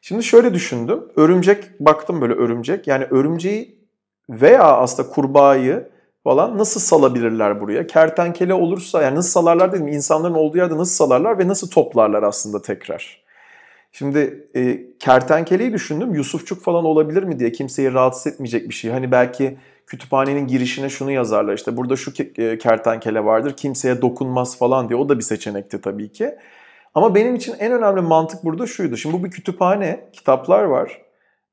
Şimdi şöyle düşündüm. Örümcek, baktım böyle örümcek. Yani örümceği veya aslında kurbağayı falan nasıl salabilirler buraya? Kertenkele olursa yani nasıl salarlar dedim insanların olduğu yerde nasıl salarlar ve nasıl toplarlar aslında tekrar? Şimdi e, kertenkeleyi düşündüm. Yusufçuk falan olabilir mi diye kimseyi rahatsız etmeyecek bir şey. Hani belki kütüphanenin girişine şunu yazarlar işte burada şu e, kertenkele vardır kimseye dokunmaz falan diye. O da bir seçenekti tabii ki. Ama benim için en önemli mantık burada şuydu. Şimdi bu bir kütüphane, kitaplar var.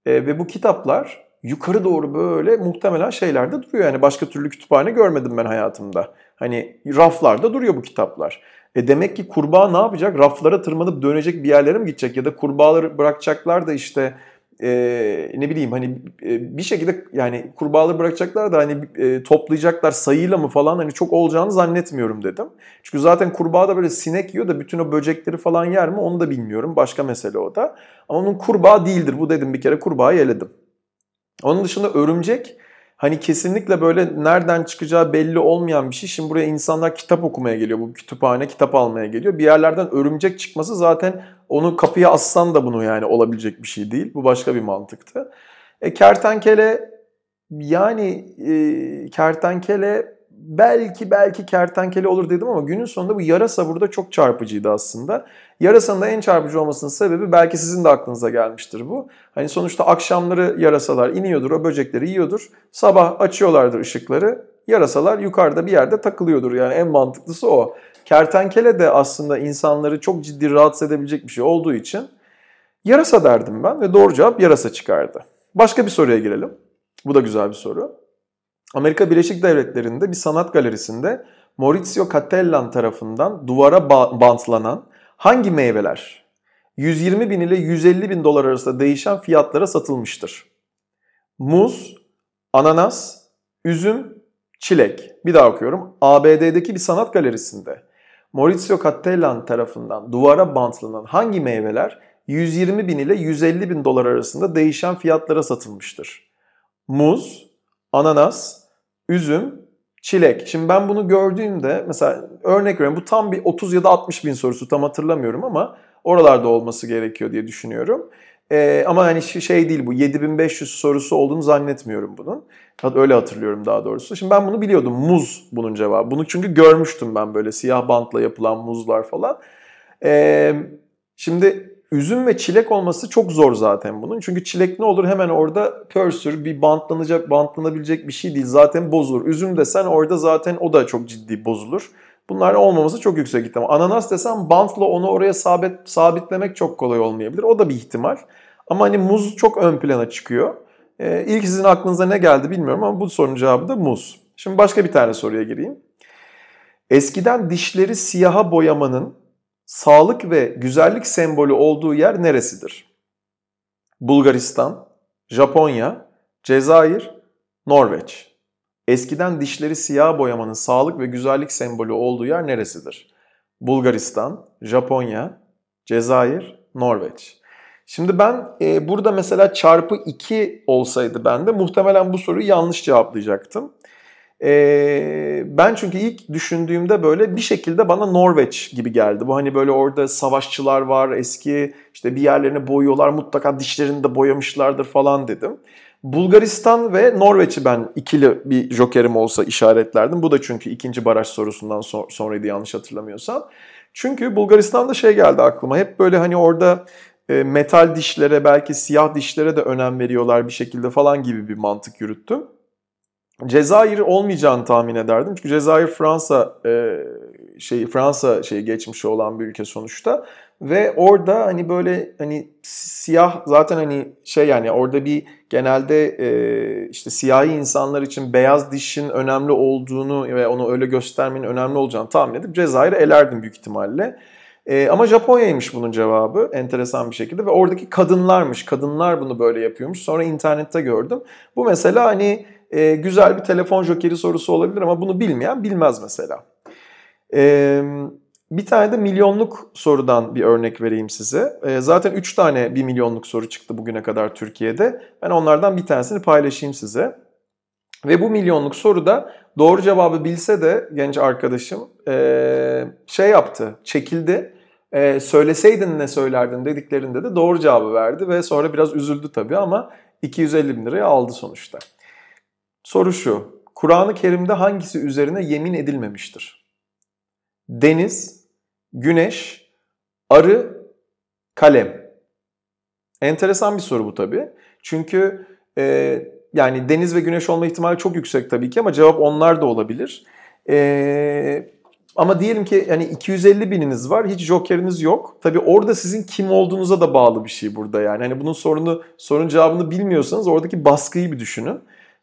E, ve bu kitaplar yukarı doğru böyle muhtemelen şeylerde duruyor. Yani başka türlü kütüphane görmedim ben hayatımda. Hani raflarda duruyor bu kitaplar. E demek ki kurbağa ne yapacak? Raflara tırmanıp dönecek bir yerlere mi gidecek? Ya da kurbağaları bırakacaklar da işte e, ne bileyim hani e, bir şekilde yani kurbağaları bırakacaklar da hani e, toplayacaklar sayıyla mı falan hani çok olacağını zannetmiyorum dedim. Çünkü zaten kurbağa da böyle sinek yiyor da bütün o böcekleri falan yer mi onu da bilmiyorum. Başka mesele o da. Ama onun kurbağa değildir. Bu dedim bir kere kurbağayı eledim. Onun dışında örümcek hani kesinlikle böyle nereden çıkacağı belli olmayan bir şey. Şimdi buraya insanlar kitap okumaya geliyor. Bu kütüphane kitap almaya geliyor. Bir yerlerden örümcek çıkması zaten onu kapıya assan da bunu yani olabilecek bir şey değil. Bu başka bir mantıktı. E, kertenkele yani e, kertenkele belki belki kertenkele olur dedim ama günün sonunda bu yarasa burada çok çarpıcıydı aslında. Yarasanın da en çarpıcı olmasının sebebi belki sizin de aklınıza gelmiştir bu. Hani sonuçta akşamları yarasalar iniyordur, o böcekleri yiyordur. Sabah açıyorlardır ışıkları. Yarasalar yukarıda bir yerde takılıyordur. Yani en mantıklısı o. Kertenkele de aslında insanları çok ciddi rahatsız edebilecek bir şey olduğu için yarasa derdim ben ve doğru cevap yarasa çıkardı. Başka bir soruya girelim. Bu da güzel bir soru. Amerika Birleşik Devletleri'nde bir sanat galerisinde Maurizio Cattelan tarafından duvara bantlanan hangi meyveler 120 bin ile 150 bin dolar arasında değişen fiyatlara satılmıştır? Muz, ananas, üzüm, çilek. Bir daha okuyorum. ABD'deki bir sanat galerisinde Maurizio Cattelan tarafından duvara bantlanan hangi meyveler 120 bin ile 150 bin dolar arasında değişen fiyatlara satılmıştır? Muz, ananas, üzüm, çilek. Şimdi ben bunu gördüğümde mesela örnek veriyorum bu tam bir 30 ya da 60 bin sorusu tam hatırlamıyorum ama oralarda olması gerekiyor diye düşünüyorum. Ee, ama hani şey değil bu 7500 sorusu olduğunu zannetmiyorum bunun. Öyle hatırlıyorum daha doğrusu. Şimdi ben bunu biliyordum. Muz bunun cevabı. Bunu çünkü görmüştüm ben böyle siyah bantla yapılan muzlar falan. Ee, şimdi üzüm ve çilek olması çok zor zaten bunun. Çünkü çilek ne olur hemen orada pörsür bir bantlanacak, bantlanabilecek bir şey değil. Zaten bozulur. Üzüm desen orada zaten o da çok ciddi bozulur. Bunlar olmaması çok yüksek ihtimal. Ananas desem bantla onu oraya sabit sabitlemek çok kolay olmayabilir. O da bir ihtimal. Ama hani muz çok ön plana çıkıyor. Ee, ilk sizin aklınıza ne geldi bilmiyorum ama bu sorunun cevabı da muz. Şimdi başka bir tane soruya gireyim. Eskiden dişleri siyaha boyamanın sağlık ve güzellik sembolü olduğu yer neresidir? Bulgaristan, Japonya, Cezayir, Norveç. Eskiden dişleri siyah boyamanın sağlık ve güzellik sembolü olduğu yer neresidir? Bulgaristan, Japonya, Cezayir, Norveç. Şimdi ben e, burada mesela çarpı 2 olsaydı ben de muhtemelen bu soruyu yanlış cevaplayacaktım. E, ben çünkü ilk düşündüğümde böyle bir şekilde bana Norveç gibi geldi. Bu hani böyle orada savaşçılar var, eski işte bir yerlerini boyuyorlar, mutlaka dişlerini de boyamışlardır falan dedim. Bulgaristan ve Norveç'i ben ikili bir jokerim olsa işaretlerdim. Bu da çünkü ikinci baraj sorusundan sonraydı yanlış hatırlamıyorsam. Çünkü Bulgaristan'da şey geldi aklıma. Hep böyle hani orada e, metal dişlere belki siyah dişlere de önem veriyorlar bir şekilde falan gibi bir mantık yürüttüm. Cezayir olmayacağını tahmin ederdim. Çünkü Cezayir Fransa e, şey Fransa şeyi geçmişi olan bir ülke sonuçta ve orada hani böyle hani siyah zaten hani şey yani orada bir genelde e, işte siyahi insanlar için beyaz dişin önemli olduğunu ve onu öyle göstermenin önemli olacağını tahmin edip Cezayir'i elerdim büyük ihtimalle. E, ama Japonya'ymış bunun cevabı enteresan bir şekilde ve oradaki kadınlarmış. Kadınlar bunu böyle yapıyormuş. Sonra internette gördüm. Bu mesela hani e, güzel bir telefon jokeri sorusu olabilir ama bunu bilmeyen bilmez mesela. E, bir tane de milyonluk sorudan bir örnek vereyim size. E, zaten 3 tane bir milyonluk soru çıktı bugüne kadar Türkiye'de. Ben onlardan bir tanesini paylaşayım size. Ve bu milyonluk soruda doğru cevabı bilse de genç arkadaşım e, şey yaptı, çekildi. E, söyleseydin ne söylerdin dediklerinde de doğru cevabı verdi ve sonra biraz üzüldü tabii ama 250 bin lirayı aldı sonuçta. Soru şu, Kur'an-ı Kerim'de hangisi üzerine yemin edilmemiştir? Deniz, güneş, arı, kalem. Enteresan bir soru bu tabii. Çünkü e, yani deniz ve güneş olma ihtimali çok yüksek tabii ki ama cevap onlar da olabilir. Ee, ama diyelim ki yani 250 bininiz var, hiç jokeriniz yok. Tabii orada sizin kim olduğunuza da bağlı bir şey burada yani. Hani bunun sorunu, sorun cevabını bilmiyorsanız oradaki baskıyı bir düşünün.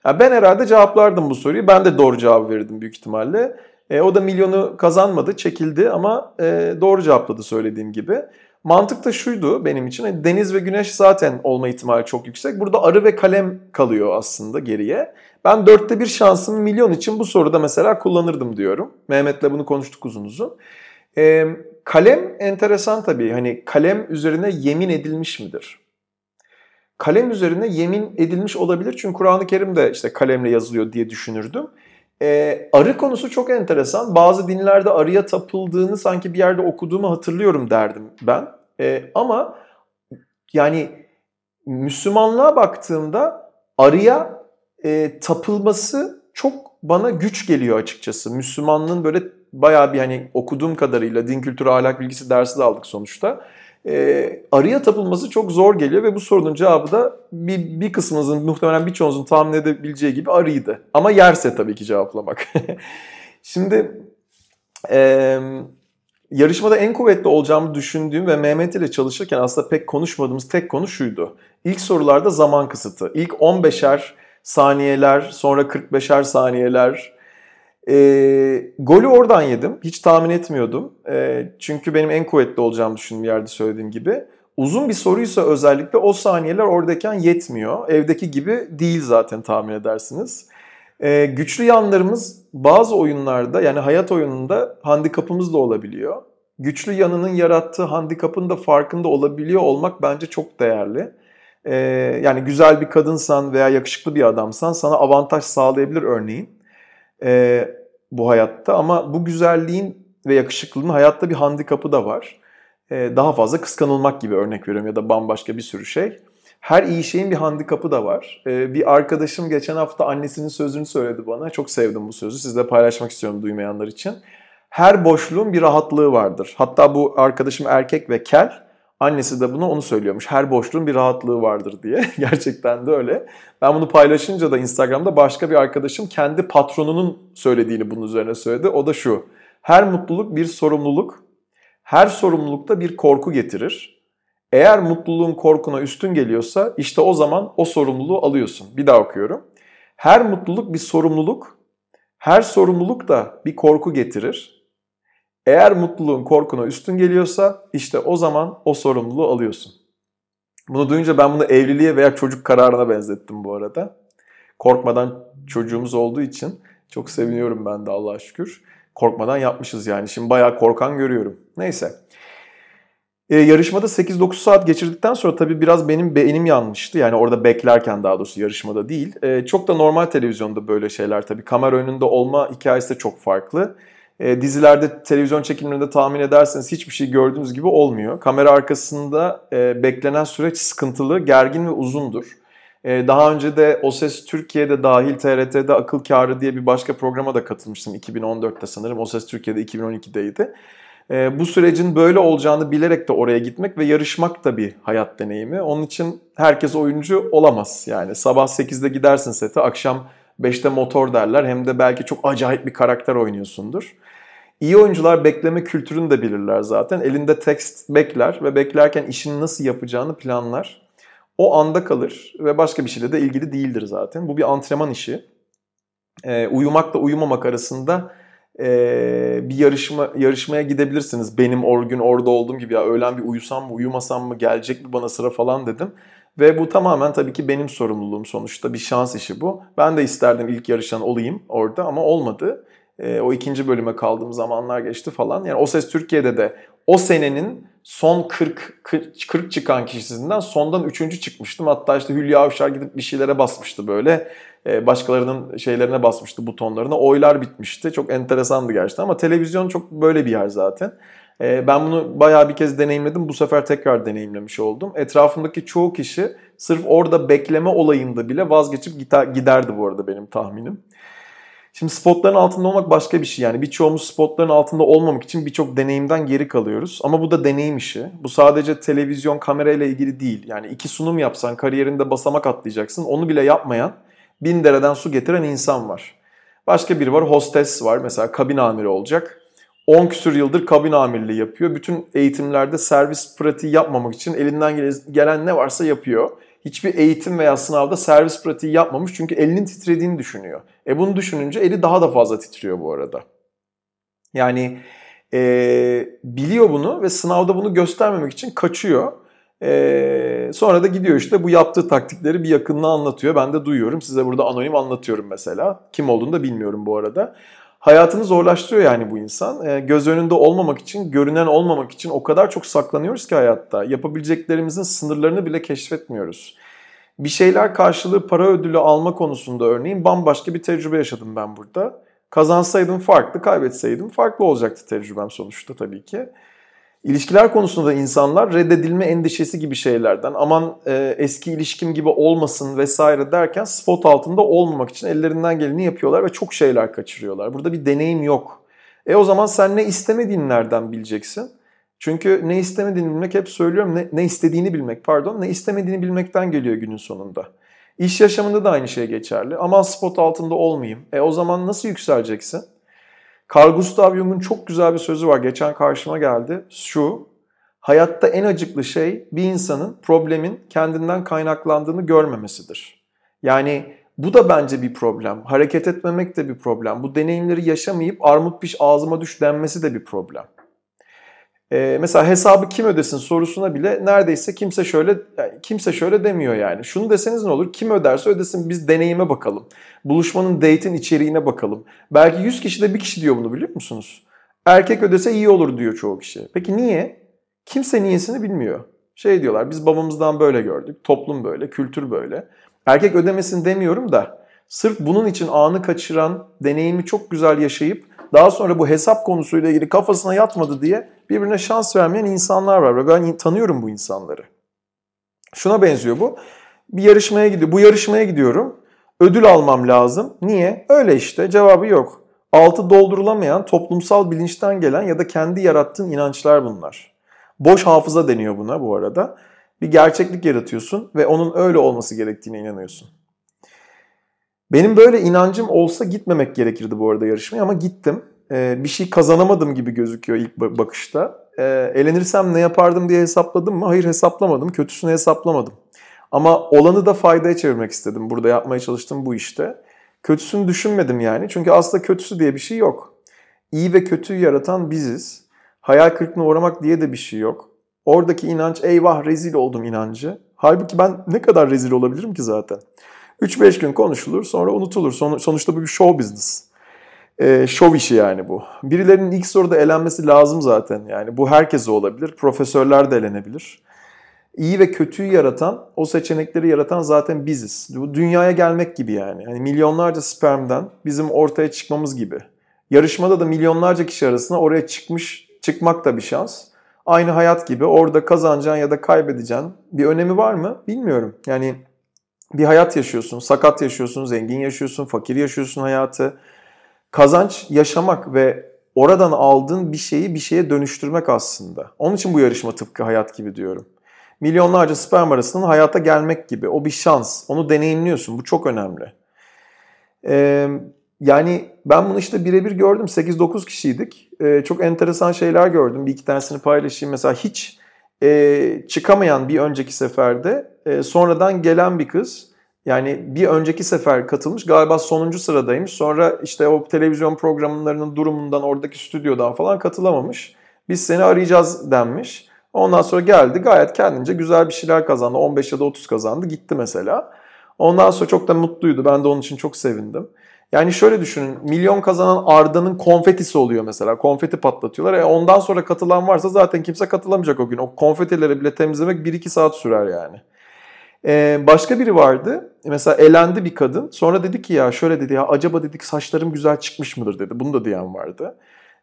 Yani ben herhalde cevaplardım bu soruyu. Ben de doğru cevabı verirdim büyük ihtimalle. E, o da milyonu kazanmadı, çekildi ama e, doğru cevapladı söylediğim gibi. Mantık da şuydu benim için. Hani deniz ve güneş zaten olma ihtimali çok yüksek. Burada arı ve kalem kalıyor aslında geriye. Ben dörtte bir şansımı milyon için bu soruda mesela kullanırdım diyorum. Mehmet'le bunu konuştuk uzun uzun. Ee, kalem enteresan tabii. Hani kalem üzerine yemin edilmiş midir? Kalem üzerine yemin edilmiş olabilir. Çünkü Kur'an-ı Kerim'de işte kalemle yazılıyor diye düşünürdüm. Ee, arı konusu çok enteresan. Bazı dinlerde arıya tapıldığını sanki bir yerde okuduğumu hatırlıyorum derdim ben. Ee, ama yani Müslümanlığa baktığımda arıya e, tapılması çok bana güç geliyor açıkçası. Müslümanlığın böyle bayağı bir hani okuduğum kadarıyla din kültürü ahlak bilgisi dersi de aldık sonuçta e, arıya tapılması çok zor geliyor ve bu sorunun cevabı da bir, bir kısmınızın muhtemelen birçoğunuzun tahmin edebileceği gibi arıydı. Ama yerse tabii ki cevaplamak. Şimdi e, yarışmada en kuvvetli olacağımı düşündüğüm ve Mehmet ile çalışırken aslında pek konuşmadığımız tek konu şuydu. İlk sorularda zaman kısıtı. İlk 15'er saniyeler, sonra 45'er saniyeler, e, golü oradan yedim. Hiç tahmin etmiyordum. E, çünkü benim en kuvvetli olacağımı düşündüğüm yerde söylediğim gibi. Uzun bir soruysa özellikle o saniyeler oradayken yetmiyor. Evdeki gibi değil zaten tahmin edersiniz. E, güçlü yanlarımız bazı oyunlarda yani hayat oyununda handikapımız da olabiliyor. Güçlü yanının yarattığı handikapın da farkında olabiliyor olmak bence çok değerli. E, yani güzel bir kadınsan veya yakışıklı bir adamsan sana avantaj sağlayabilir örneğin e, bu hayatta ama bu güzelliğin ve yakışıklılığın hayatta bir handikapı da var. E, daha fazla kıskanılmak gibi örnek veriyorum ya da bambaşka bir sürü şey. Her iyi şeyin bir handikapı da var. E, bir arkadaşım geçen hafta annesinin sözünü söyledi bana. Çok sevdim bu sözü. Sizle paylaşmak istiyorum duymayanlar için. Her boşluğun bir rahatlığı vardır. Hatta bu arkadaşım erkek ve kel Annesi de bunu onu söylüyormuş. Her boşluğun bir rahatlığı vardır diye. Gerçekten de öyle. Ben bunu paylaşınca da Instagram'da başka bir arkadaşım kendi patronunun söylediğini bunun üzerine söyledi. O da şu. Her mutluluk bir sorumluluk. Her sorumlulukta bir korku getirir. Eğer mutluluğun korkuna üstün geliyorsa işte o zaman o sorumluluğu alıyorsun. Bir daha okuyorum. Her mutluluk bir sorumluluk. Her sorumluluk da bir korku getirir. Eğer mutluluğun korkuna üstün geliyorsa işte o zaman o sorumluluğu alıyorsun. Bunu duyunca ben bunu evliliğe veya çocuk kararına benzettim bu arada. Korkmadan çocuğumuz olduğu için çok seviniyorum ben de Allah'a şükür. Korkmadan yapmışız yani. Şimdi bayağı korkan görüyorum. Neyse. Ee, yarışmada 8-9 saat geçirdikten sonra tabii biraz benim beynim yanmıştı. Yani orada beklerken daha doğrusu yarışmada değil. Ee, çok da normal televizyonda böyle şeyler tabii. Kamera önünde olma hikayesi de çok farklı. Ee, dizilerde, televizyon çekimlerinde tahmin ederseniz hiçbir şey gördüğünüz gibi olmuyor. Kamera arkasında e, beklenen süreç sıkıntılı, gergin ve uzundur. E, daha önce de O Ses Türkiye'de dahil TRT'de Akıl Kârı diye bir başka programa da katılmıştım 2014'te sanırım. O Ses Türkiye'de 2012'deydi. E, bu sürecin böyle olacağını bilerek de oraya gitmek ve yarışmak da bir hayat deneyimi. Onun için herkes oyuncu olamaz. Yani sabah 8'de gidersin sete, akşam 5'te motor derler. Hem de belki çok acayip bir karakter oynuyorsundur. İyi oyuncular bekleme kültürünü de bilirler zaten. Elinde tekst bekler ve beklerken işini nasıl yapacağını planlar. O anda kalır ve başka bir şeyle de ilgili değildir zaten. Bu bir antrenman işi. E, uyumakla uyumamak arasında e, bir yarışma yarışmaya gidebilirsiniz. Benim o gün orada olduğum gibi ya öğlen bir uyusam mı uyumasam mı gelecek mi bana sıra falan dedim. Ve bu tamamen tabii ki benim sorumluluğum sonuçta bir şans işi bu. Ben de isterdim ilk yarışan olayım orada ama olmadı. E, o ikinci bölüme kaldığım zamanlar geçti falan. Yani O Ses Türkiye'de de o senenin son 40, 40 çıkan kişisinden sondan üçüncü çıkmıştım. Hatta işte Hülya Avşar gidip bir şeylere basmıştı böyle. Ee, başkalarının şeylerine basmıştı butonlarına. Oylar bitmişti. Çok enteresandı gerçekten ama televizyon çok böyle bir yer zaten. Ee, ben bunu bayağı bir kez deneyimledim. Bu sefer tekrar deneyimlemiş oldum. Etrafımdaki çoğu kişi sırf orada bekleme olayında bile vazgeçip giderdi bu arada benim tahminim. Şimdi spotların altında olmak başka bir şey. Yani birçoğumuz spotların altında olmamak için birçok deneyimden geri kalıyoruz. Ama bu da deneyim işi. Bu sadece televizyon kamerayla ilgili değil. Yani iki sunum yapsan kariyerinde basamak atlayacaksın. Onu bile yapmayan bin dereden su getiren insan var. Başka biri var hostes var mesela kabin amiri olacak. 10 küsür yıldır kabin amirliği yapıyor. Bütün eğitimlerde servis pratiği yapmamak için elinden gelen ne varsa yapıyor hiçbir eğitim veya sınavda servis pratiği yapmamış çünkü elinin titrediğini düşünüyor. E bunu düşününce eli daha da fazla titriyor bu arada. Yani e, biliyor bunu ve sınavda bunu göstermemek için kaçıyor. E, sonra da gidiyor işte bu yaptığı taktikleri bir yakınına anlatıyor. Ben de duyuyorum. Size burada anonim anlatıyorum mesela. Kim olduğunu da bilmiyorum bu arada hayatını zorlaştırıyor yani bu insan. E, göz önünde olmamak için, görünen olmamak için o kadar çok saklanıyoruz ki hayatta. Yapabileceklerimizin sınırlarını bile keşfetmiyoruz. Bir şeyler karşılığı para ödülü alma konusunda örneğin bambaşka bir tecrübe yaşadım ben burada. Kazansaydım farklı, kaybetseydim farklı olacaktı tecrübem sonuçta tabii ki. İlişkiler konusunda insanlar reddedilme endişesi gibi şeylerden aman e, eski ilişkim gibi olmasın vesaire derken spot altında olmamak için ellerinden geleni yapıyorlar ve çok şeyler kaçırıyorlar. Burada bir deneyim yok. E o zaman sen ne istemediğini nereden bileceksin? Çünkü ne istemediğini bilmek hep söylüyorum ne, ne istediğini bilmek pardon ne istemediğini bilmekten geliyor günün sonunda. İş yaşamında da aynı şey geçerli. Aman spot altında olmayayım. E o zaman nasıl yükseleceksin? Carl Gustav Jung'un çok güzel bir sözü var. Geçen karşıma geldi. Şu, hayatta en acıklı şey bir insanın problemin kendinden kaynaklandığını görmemesidir. Yani bu da bence bir problem. Hareket etmemek de bir problem. Bu deneyimleri yaşamayıp armut piş ağzıma düş denmesi de bir problem. Ee, mesela hesabı kim ödesin sorusuna bile neredeyse kimse şöyle kimse şöyle demiyor yani. Şunu deseniz ne olur? Kim öderse ödesin biz deneyime bakalım. Buluşmanın date'in içeriğine bakalım. Belki 100 kişi de bir kişi diyor bunu biliyor musunuz? Erkek ödese iyi olur diyor çoğu kişi. Peki niye? Kimse niyesini bilmiyor. Şey diyorlar biz babamızdan böyle gördük. Toplum böyle, kültür böyle. Erkek ödemesin demiyorum da sırf bunun için anı kaçıran, deneyimi çok güzel yaşayıp daha sonra bu hesap konusuyla ilgili kafasına yatmadı diye birbirine şans vermeyen insanlar var. Ben tanıyorum bu insanları. Şuna benziyor bu. Bir yarışmaya gidiyor. Bu yarışmaya gidiyorum. Ödül almam lazım. Niye? Öyle işte. Cevabı yok. Altı doldurulamayan toplumsal bilinçten gelen ya da kendi yarattığın inançlar bunlar. Boş hafıza deniyor buna bu arada. Bir gerçeklik yaratıyorsun ve onun öyle olması gerektiğine inanıyorsun. Benim böyle inancım olsa gitmemek gerekirdi bu arada yarışmaya ama gittim. Ee, bir şey kazanamadım gibi gözüküyor ilk bakışta. Ee, elenirsem ne yapardım diye hesapladım mı? Hayır hesaplamadım. Kötüsünü hesaplamadım. Ama olanı da faydaya çevirmek istedim. Burada yapmaya çalıştım bu işte. Kötüsünü düşünmedim yani. Çünkü aslında kötüsü diye bir şey yok. İyi ve kötüyü yaratan biziz. Hayal kırıklığına uğramak diye de bir şey yok. Oradaki inanç eyvah rezil oldum inancı. Halbuki ben ne kadar rezil olabilirim ki zaten. 3-5 gün konuşulur sonra unutulur. Son, sonuçta bu bir show business. Ee, show işi yani bu. Birilerinin ilk soruda elenmesi lazım zaten. Yani bu herkese olabilir. Profesörler de elenebilir. İyi ve kötüyü yaratan, o seçenekleri yaratan zaten biziz. Bu dünyaya gelmek gibi yani. yani milyonlarca spermden bizim ortaya çıkmamız gibi. Yarışmada da milyonlarca kişi arasında oraya çıkmış, çıkmak da bir şans. Aynı hayat gibi orada kazanacaksın ya da kaybedeceksin. Bir önemi var mı? Bilmiyorum. Yani bir hayat yaşıyorsun, sakat yaşıyorsun, zengin yaşıyorsun, fakir yaşıyorsun hayatı. Kazanç yaşamak ve oradan aldığın bir şeyi bir şeye dönüştürmek aslında. Onun için bu yarışma tıpkı hayat gibi diyorum. Milyonlarca sperm arasından hayata gelmek gibi. O bir şans. Onu deneyimliyorsun. Bu çok önemli. Ee, yani ben bunu işte birebir gördüm. 8-9 kişiydik. Ee, çok enteresan şeyler gördüm. Bir iki tanesini paylaşayım. Mesela hiç e, çıkamayan bir önceki seferde e, sonradan gelen bir kız. Yani bir önceki sefer katılmış galiba sonuncu sıradaymış. Sonra işte o televizyon programlarının durumundan oradaki stüdyodan falan katılamamış. Biz seni arayacağız denmiş. Ondan sonra geldi gayet kendince güzel bir şeyler kazandı. 15 ya da 30 kazandı gitti mesela. Ondan sonra çok da mutluydu. Ben de onun için çok sevindim. Yani şöyle düşünün. Milyon kazanan Arda'nın konfetisi oluyor mesela. Konfeti patlatıyorlar. E ondan sonra katılan varsa zaten kimse katılamayacak o gün. O konfetileri bile temizlemek 1-2 saat sürer yani. Ee, başka biri vardı. Mesela elendi bir kadın. Sonra dedi ki ya şöyle dedi ya acaba dedik saçlarım güzel çıkmış mıdır dedi. Bunu da diyen vardı.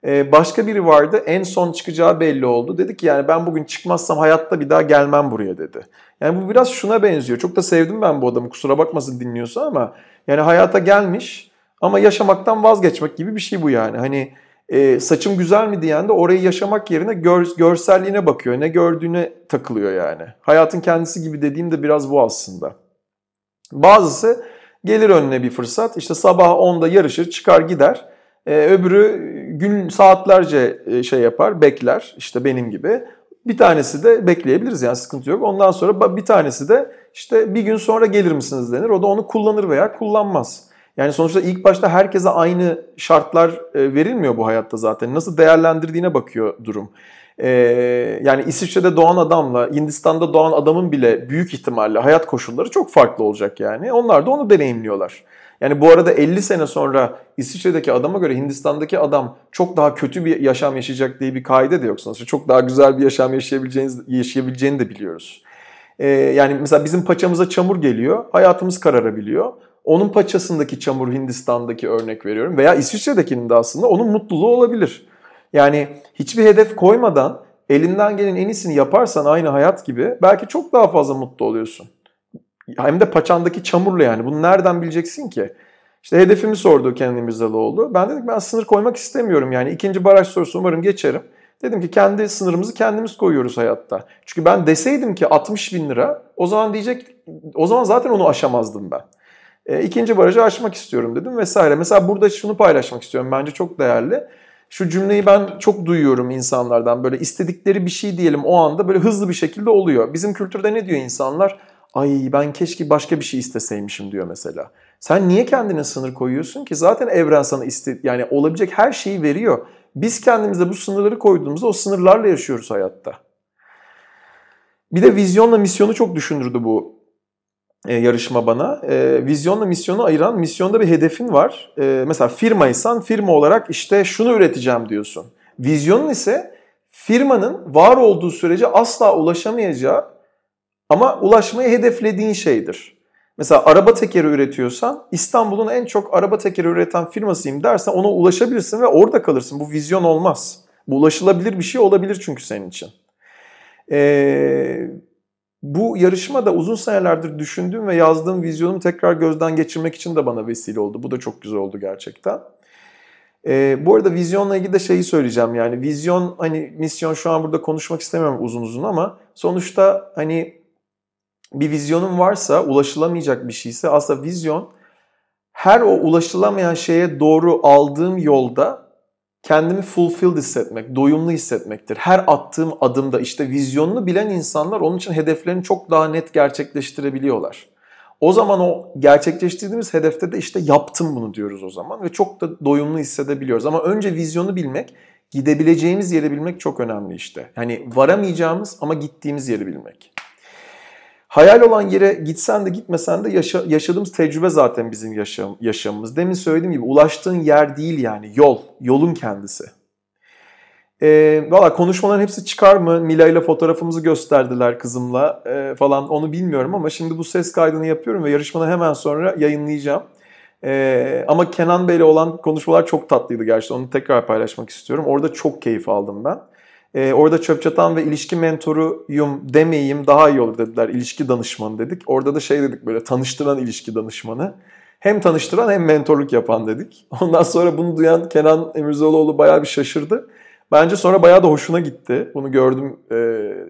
Ee, başka biri vardı. En son çıkacağı belli oldu. Dedi ki yani ben bugün çıkmazsam hayatta bir daha gelmem buraya dedi. Yani bu biraz şuna benziyor. Çok da sevdim ben bu adamı. Kusura bakmasın dinliyorsa ama yani hayata gelmiş ama yaşamaktan vazgeçmek gibi bir şey bu yani. Hani e, saçım güzel mi diyen de orayı yaşamak yerine gör, görselliğine bakıyor. Ne gördüğüne takılıyor yani. Hayatın kendisi gibi dediğim de biraz bu aslında. Bazısı gelir önüne bir fırsat. İşte sabah 10'da yarışır, çıkar gider. Ee, öbürü gün saatlerce e, şey yapar, bekler. İşte benim gibi. Bir tanesi de bekleyebiliriz yani sıkıntı yok. Ondan sonra bir tanesi de işte bir gün sonra gelir misiniz denir. O da onu kullanır veya kullanmaz. Yani sonuçta ilk başta herkese aynı şartlar e, verilmiyor bu hayatta zaten. Nasıl değerlendirdiğine bakıyor durum. Ee, yani İsviçre'de doğan adamla Hindistan'da doğan adamın bile büyük ihtimalle hayat koşulları çok farklı olacak yani. Onlar da onu deneyimliyorlar. Yani bu arada 50 sene sonra İsviçre'deki adama göre Hindistan'daki adam çok daha kötü bir yaşam yaşayacak diye bir kaide de yok sonuçta. Çok daha güzel bir yaşam yaşayabileceğiniz, yaşayabileceğini de biliyoruz. Ee, yani mesela bizim paçamıza çamur geliyor, hayatımız kararabiliyor. Onun paçasındaki çamur Hindistan'daki örnek veriyorum veya İsviçre'dekinin de aslında onun mutluluğu olabilir. Yani hiçbir hedef koymadan elinden gelen en iyisini yaparsan aynı hayat gibi belki çok daha fazla mutlu oluyorsun. Hem de paçandaki çamurla yani. Bunu nereden bileceksin ki? İşte hedefimi sordu Kenan İmirzalıoğlu. Ben dedim ben sınır koymak istemiyorum yani. ikinci baraj sorusu umarım geçerim. Dedim ki kendi sınırımızı kendimiz koyuyoruz hayatta. Çünkü ben deseydim ki 60 bin lira o zaman diyecek o zaman zaten onu aşamazdım ben. E, ikinci barajı aşmak istiyorum dedim vesaire. Mesela burada şunu paylaşmak istiyorum bence çok değerli. Şu cümleyi ben çok duyuyorum insanlardan böyle istedikleri bir şey diyelim o anda böyle hızlı bir şekilde oluyor. Bizim kültürde ne diyor insanlar? Ay ben keşke başka bir şey isteseymişim diyor mesela. Sen niye kendine sınır koyuyorsun ki? Zaten evren sana iste yani olabilecek her şeyi veriyor. Biz kendimize bu sınırları koyduğumuzda o sınırlarla yaşıyoruz hayatta. Bir de vizyonla misyonu çok düşündürdü bu e, yarışma bana. E, vizyonla misyonu ayıran misyonda bir hedefin var. E, mesela firmaysan firma olarak işte şunu üreteceğim diyorsun. Vizyonun ise firmanın var olduğu sürece asla ulaşamayacağı ama ulaşmayı hedeflediğin şeydir. Mesela araba tekeri üretiyorsan İstanbul'un en çok araba tekeri üreten firmasıyım dersen ona ulaşabilirsin ve orada kalırsın. Bu vizyon olmaz. Bu ulaşılabilir bir şey olabilir çünkü senin için. Ee, bu yarışma da uzun senelerdir düşündüğüm ve yazdığım vizyonumu tekrar gözden geçirmek için de bana vesile oldu. Bu da çok güzel oldu gerçekten. E, bu arada vizyonla ilgili de şeyi söyleyeceğim yani vizyon hani misyon şu an burada konuşmak istemiyorum uzun uzun ama sonuçta hani bir vizyonun varsa ulaşılamayacak bir şeyse aslında vizyon her o ulaşılamayan şeye doğru aldığım yolda kendimi fulfilled hissetmek, doyumlu hissetmektir. Her attığım adımda işte vizyonunu bilen insanlar onun için hedeflerini çok daha net gerçekleştirebiliyorlar. O zaman o gerçekleştirdiğimiz hedefte de işte yaptım bunu diyoruz o zaman ve çok da doyumlu hissedebiliyoruz. Ama önce vizyonu bilmek, gidebileceğimiz yeri bilmek çok önemli işte. Yani varamayacağımız ama gittiğimiz yeri bilmek. Hayal olan yere gitsen de gitmesen de yaşa, yaşadığımız tecrübe zaten bizim yaşam, yaşamımız. Demin söylediğim gibi ulaştığın yer değil yani yol, yolun kendisi. E, Valla konuşmaların hepsi çıkar mı? Mila ile fotoğrafımızı gösterdiler kızımla e, falan onu bilmiyorum ama şimdi bu ses kaydını yapıyorum ve yarışmadan hemen sonra yayınlayacağım. E, ama Kenan Bey ile olan konuşmalar çok tatlıydı gerçekten. Onu tekrar paylaşmak istiyorum. Orada çok keyif aldım ben. E, orada çöp çatan ve ilişki mentoruyum demeyeyim daha iyi olur dediler. İlişki danışmanı dedik. Orada da şey dedik böyle tanıştıran ilişki danışmanı. Hem tanıştıran hem mentorluk yapan dedik. Ondan sonra bunu duyan Kenan Emirzoğluoğlu bayağı bir şaşırdı. Bence sonra bayağı da hoşuna gitti. Bunu gördüm e,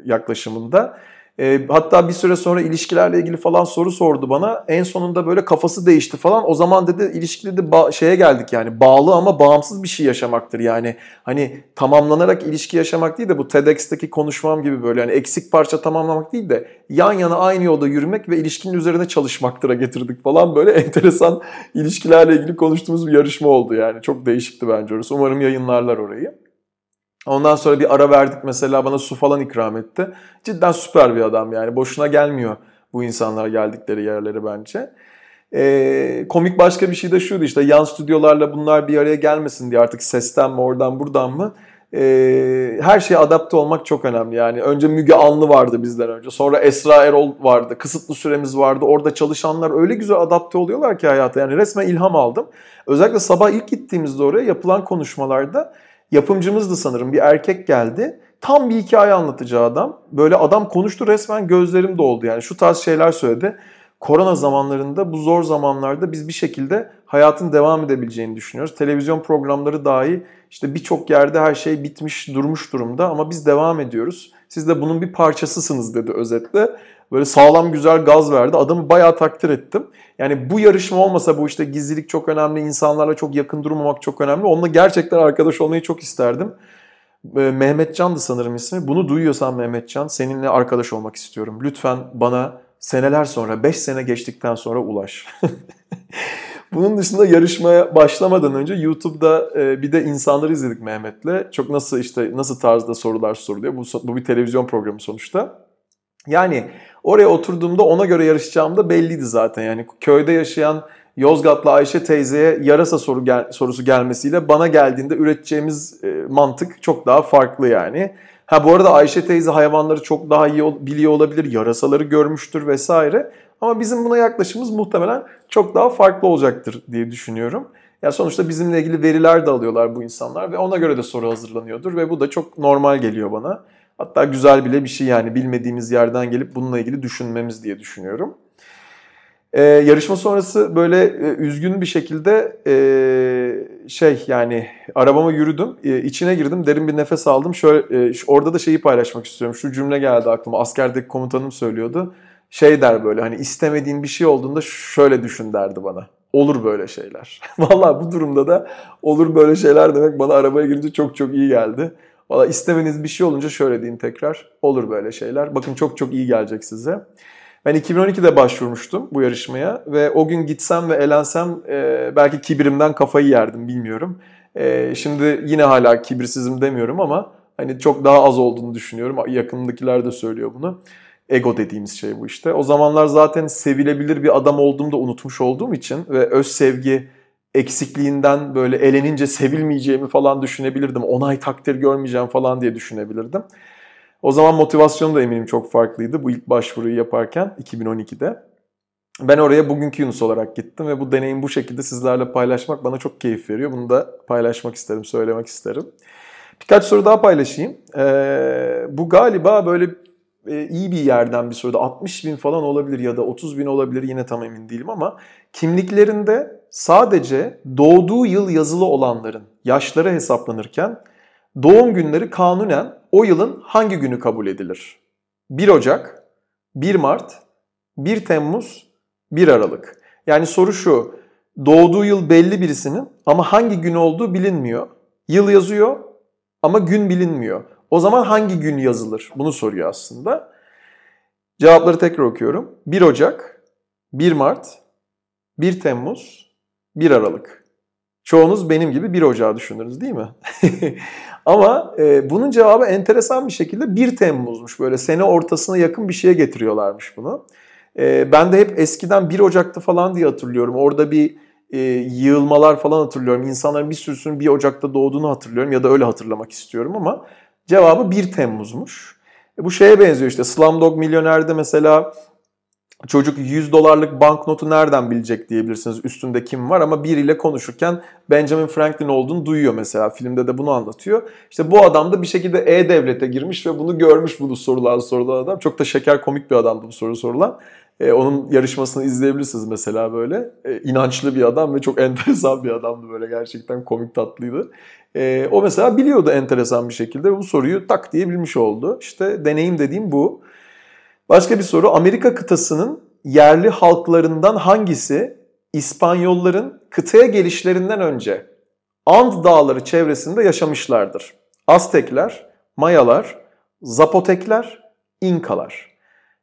yaklaşımında. E, hatta bir süre sonra ilişkilerle ilgili falan soru sordu bana. En sonunda böyle kafası değişti falan. O zaman dedi ilişkide de ba- şeye geldik yani bağlı ama bağımsız bir şey yaşamaktır. Yani hani tamamlanarak ilişki yaşamak değil de bu TEDx'teki konuşmam gibi böyle yani eksik parça tamamlamak değil de yan yana aynı yolda yürümek ve ilişkinin üzerine çalışmaktıra getirdik falan böyle enteresan ilişkilerle ilgili konuştuğumuz bir yarışma oldu yani. Çok değişikti bence orası. Umarım yayınlarlar orayı. Ondan sonra bir ara verdik mesela bana su falan ikram etti. Cidden süper bir adam yani. Boşuna gelmiyor bu insanlar geldikleri yerlere bence. Ee, komik başka bir şey de şuydu işte yan stüdyolarla bunlar bir araya gelmesin diye artık sesten mi oradan buradan mı ee, her şeye adapte olmak çok önemli. Yani önce Müge Anlı vardı bizden önce. Sonra Esra Erol vardı. Kısıtlı süremiz vardı. Orada çalışanlar öyle güzel adapte oluyorlar ki hayata. Yani resmen ilham aldım. Özellikle sabah ilk gittiğimizde oraya yapılan konuşmalarda yapımcımızdı sanırım bir erkek geldi. Tam bir hikaye anlatacağı adam. Böyle adam konuştu resmen gözlerim doldu yani şu tarz şeyler söyledi. Korona zamanlarında bu zor zamanlarda biz bir şekilde hayatın devam edebileceğini düşünüyoruz. Televizyon programları dahi işte birçok yerde her şey bitmiş durmuş durumda ama biz devam ediyoruz. Siz de bunun bir parçasısınız dedi özetle. Böyle sağlam güzel gaz verdi. Adamı bayağı takdir ettim. Yani bu yarışma olmasa bu işte gizlilik çok önemli, insanlarla çok yakın durmamak çok önemli. Onunla gerçekten arkadaş olmayı çok isterdim. Ee, Mehmet Can'dı sanırım ismi. Bunu duyuyorsan Mehmet Can seninle arkadaş olmak istiyorum. Lütfen bana seneler sonra, 5 sene geçtikten sonra ulaş. Bunun dışında yarışmaya başlamadan önce YouTube'da e, bir de insanları izledik Mehmet'le. Çok nasıl işte nasıl tarzda sorular soruluyor. Bu, bu bir televizyon programı sonuçta. Yani oraya oturduğumda ona göre yarışacağım da belliydi zaten. Yani köyde yaşayan Yozgatlı Ayşe teyzeye yarasa soru gel, sorusu gelmesiyle bana geldiğinde üreteceğimiz e, mantık çok daha farklı yani. Ha bu arada Ayşe teyze hayvanları çok daha iyi biliyor olabilir, yarasaları görmüştür vesaire. Ama bizim buna yaklaşımımız muhtemelen çok daha farklı olacaktır diye düşünüyorum. Ya sonuçta bizimle ilgili veriler de alıyorlar bu insanlar ve ona göre de soru hazırlanıyordur ve bu da çok normal geliyor bana. Hatta güzel bile bir şey yani bilmediğimiz yerden gelip bununla ilgili düşünmemiz diye düşünüyorum. Ee, yarışma sonrası böyle e, üzgün bir şekilde e, şey yani arabama yürüdüm, e, içine girdim, derin bir nefes aldım. Şöyle e, orada da şeyi paylaşmak istiyorum. Şu cümle geldi aklıma. Askerdeki komutanım söylüyordu. Şey der böyle hani istemediğin bir şey olduğunda şöyle düşün derdi bana. Olur böyle şeyler. Vallahi bu durumda da olur böyle şeyler demek bana arabaya girince çok çok iyi geldi. Valla istemeniz bir şey olunca şöyle diyeyim tekrar. Olur böyle şeyler. Bakın çok çok iyi gelecek size. Ben 2012'de başvurmuştum bu yarışmaya ve o gün gitsem ve elensem e, belki kibirimden kafayı yerdim bilmiyorum. E, şimdi yine hala kibirsizim demiyorum ama hani çok daha az olduğunu düşünüyorum. Yakınımdakiler de söylüyor bunu. Ego dediğimiz şey bu işte. O zamanlar zaten sevilebilir bir adam olduğumu da unutmuş olduğum için ve öz sevgi eksikliğinden böyle elenince sevilmeyeceğimi falan düşünebilirdim. Onay takdir görmeyeceğim falan diye düşünebilirdim. O zaman motivasyon da eminim çok farklıydı bu ilk başvuruyu yaparken 2012'de. Ben oraya bugünkü Yunus olarak gittim ve bu deneyim bu şekilde sizlerle paylaşmak bana çok keyif veriyor. Bunu da paylaşmak isterim, söylemek isterim. Birkaç soru daha paylaşayım. Ee, bu galiba böyle e, iyi bir yerden bir soruda 60 bin falan olabilir ya da 30 bin olabilir yine tam emin değilim ama kimliklerinde sadece doğduğu yıl yazılı olanların yaşları hesaplanırken doğum günleri kanunen o yılın hangi günü kabul edilir? 1 Ocak, 1 Mart, 1 Temmuz, 1 Aralık. Yani soru şu, doğduğu yıl belli birisinin ama hangi gün olduğu bilinmiyor. Yıl yazıyor ama gün bilinmiyor. O zaman hangi gün yazılır? Bunu soruyor aslında. Cevapları tekrar okuyorum. 1 Ocak, 1 Mart, 1 Temmuz, 1 Aralık. Çoğunuz benim gibi 1 Ocağı düşündünüz değil mi? Ama e, bunun cevabı enteresan bir şekilde 1 Temmuz'muş. Böyle sene ortasına yakın bir şeye getiriyorlarmış bunu. E, ben de hep eskiden 1 Ocak'ta falan diye hatırlıyorum. Orada bir e, yığılmalar falan hatırlıyorum. İnsanların bir sürüsünün 1 Ocak'ta doğduğunu hatırlıyorum ya da öyle hatırlamak istiyorum ama cevabı 1 Temmuz'muş. E, bu şeye benziyor işte Slumdog Milyoner'de mesela çocuk 100 dolarlık banknotu nereden bilecek diyebilirsiniz üstünde kim var ama biriyle konuşurken Benjamin Franklin olduğunu duyuyor mesela filmde de bunu anlatıyor. İşte bu adam da bir şekilde E-Devlet'e girmiş ve bunu görmüş bunu sorulan sorulan adam. Çok da şeker komik bir adamdı bu soru sorulan. E, onun yarışmasını izleyebilirsiniz mesela böyle. E, inançlı bir adam ve çok enteresan bir adamdı böyle gerçekten komik tatlıydı. E, o mesela biliyordu enteresan bir şekilde bu soruyu tak diye bilmiş oldu. İşte deneyim dediğim bu. Başka bir soru Amerika kıtasının yerli halklarından hangisi İspanyolların kıtaya gelişlerinden önce And Dağları çevresinde yaşamışlardır? Aztekler, Mayalar, Zapotekler, İnkalar.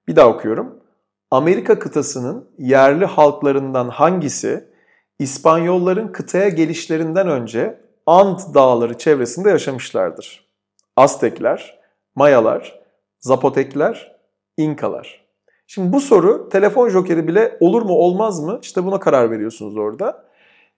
Bir daha okuyorum. Amerika kıtasının yerli halklarından hangisi İspanyolların kıtaya gelişlerinden önce And Dağları çevresinde yaşamışlardır? Aztekler, Mayalar, Zapotekler, İnkalar. Şimdi bu soru telefon jokeri bile olur mu olmaz mı? İşte buna karar veriyorsunuz orada.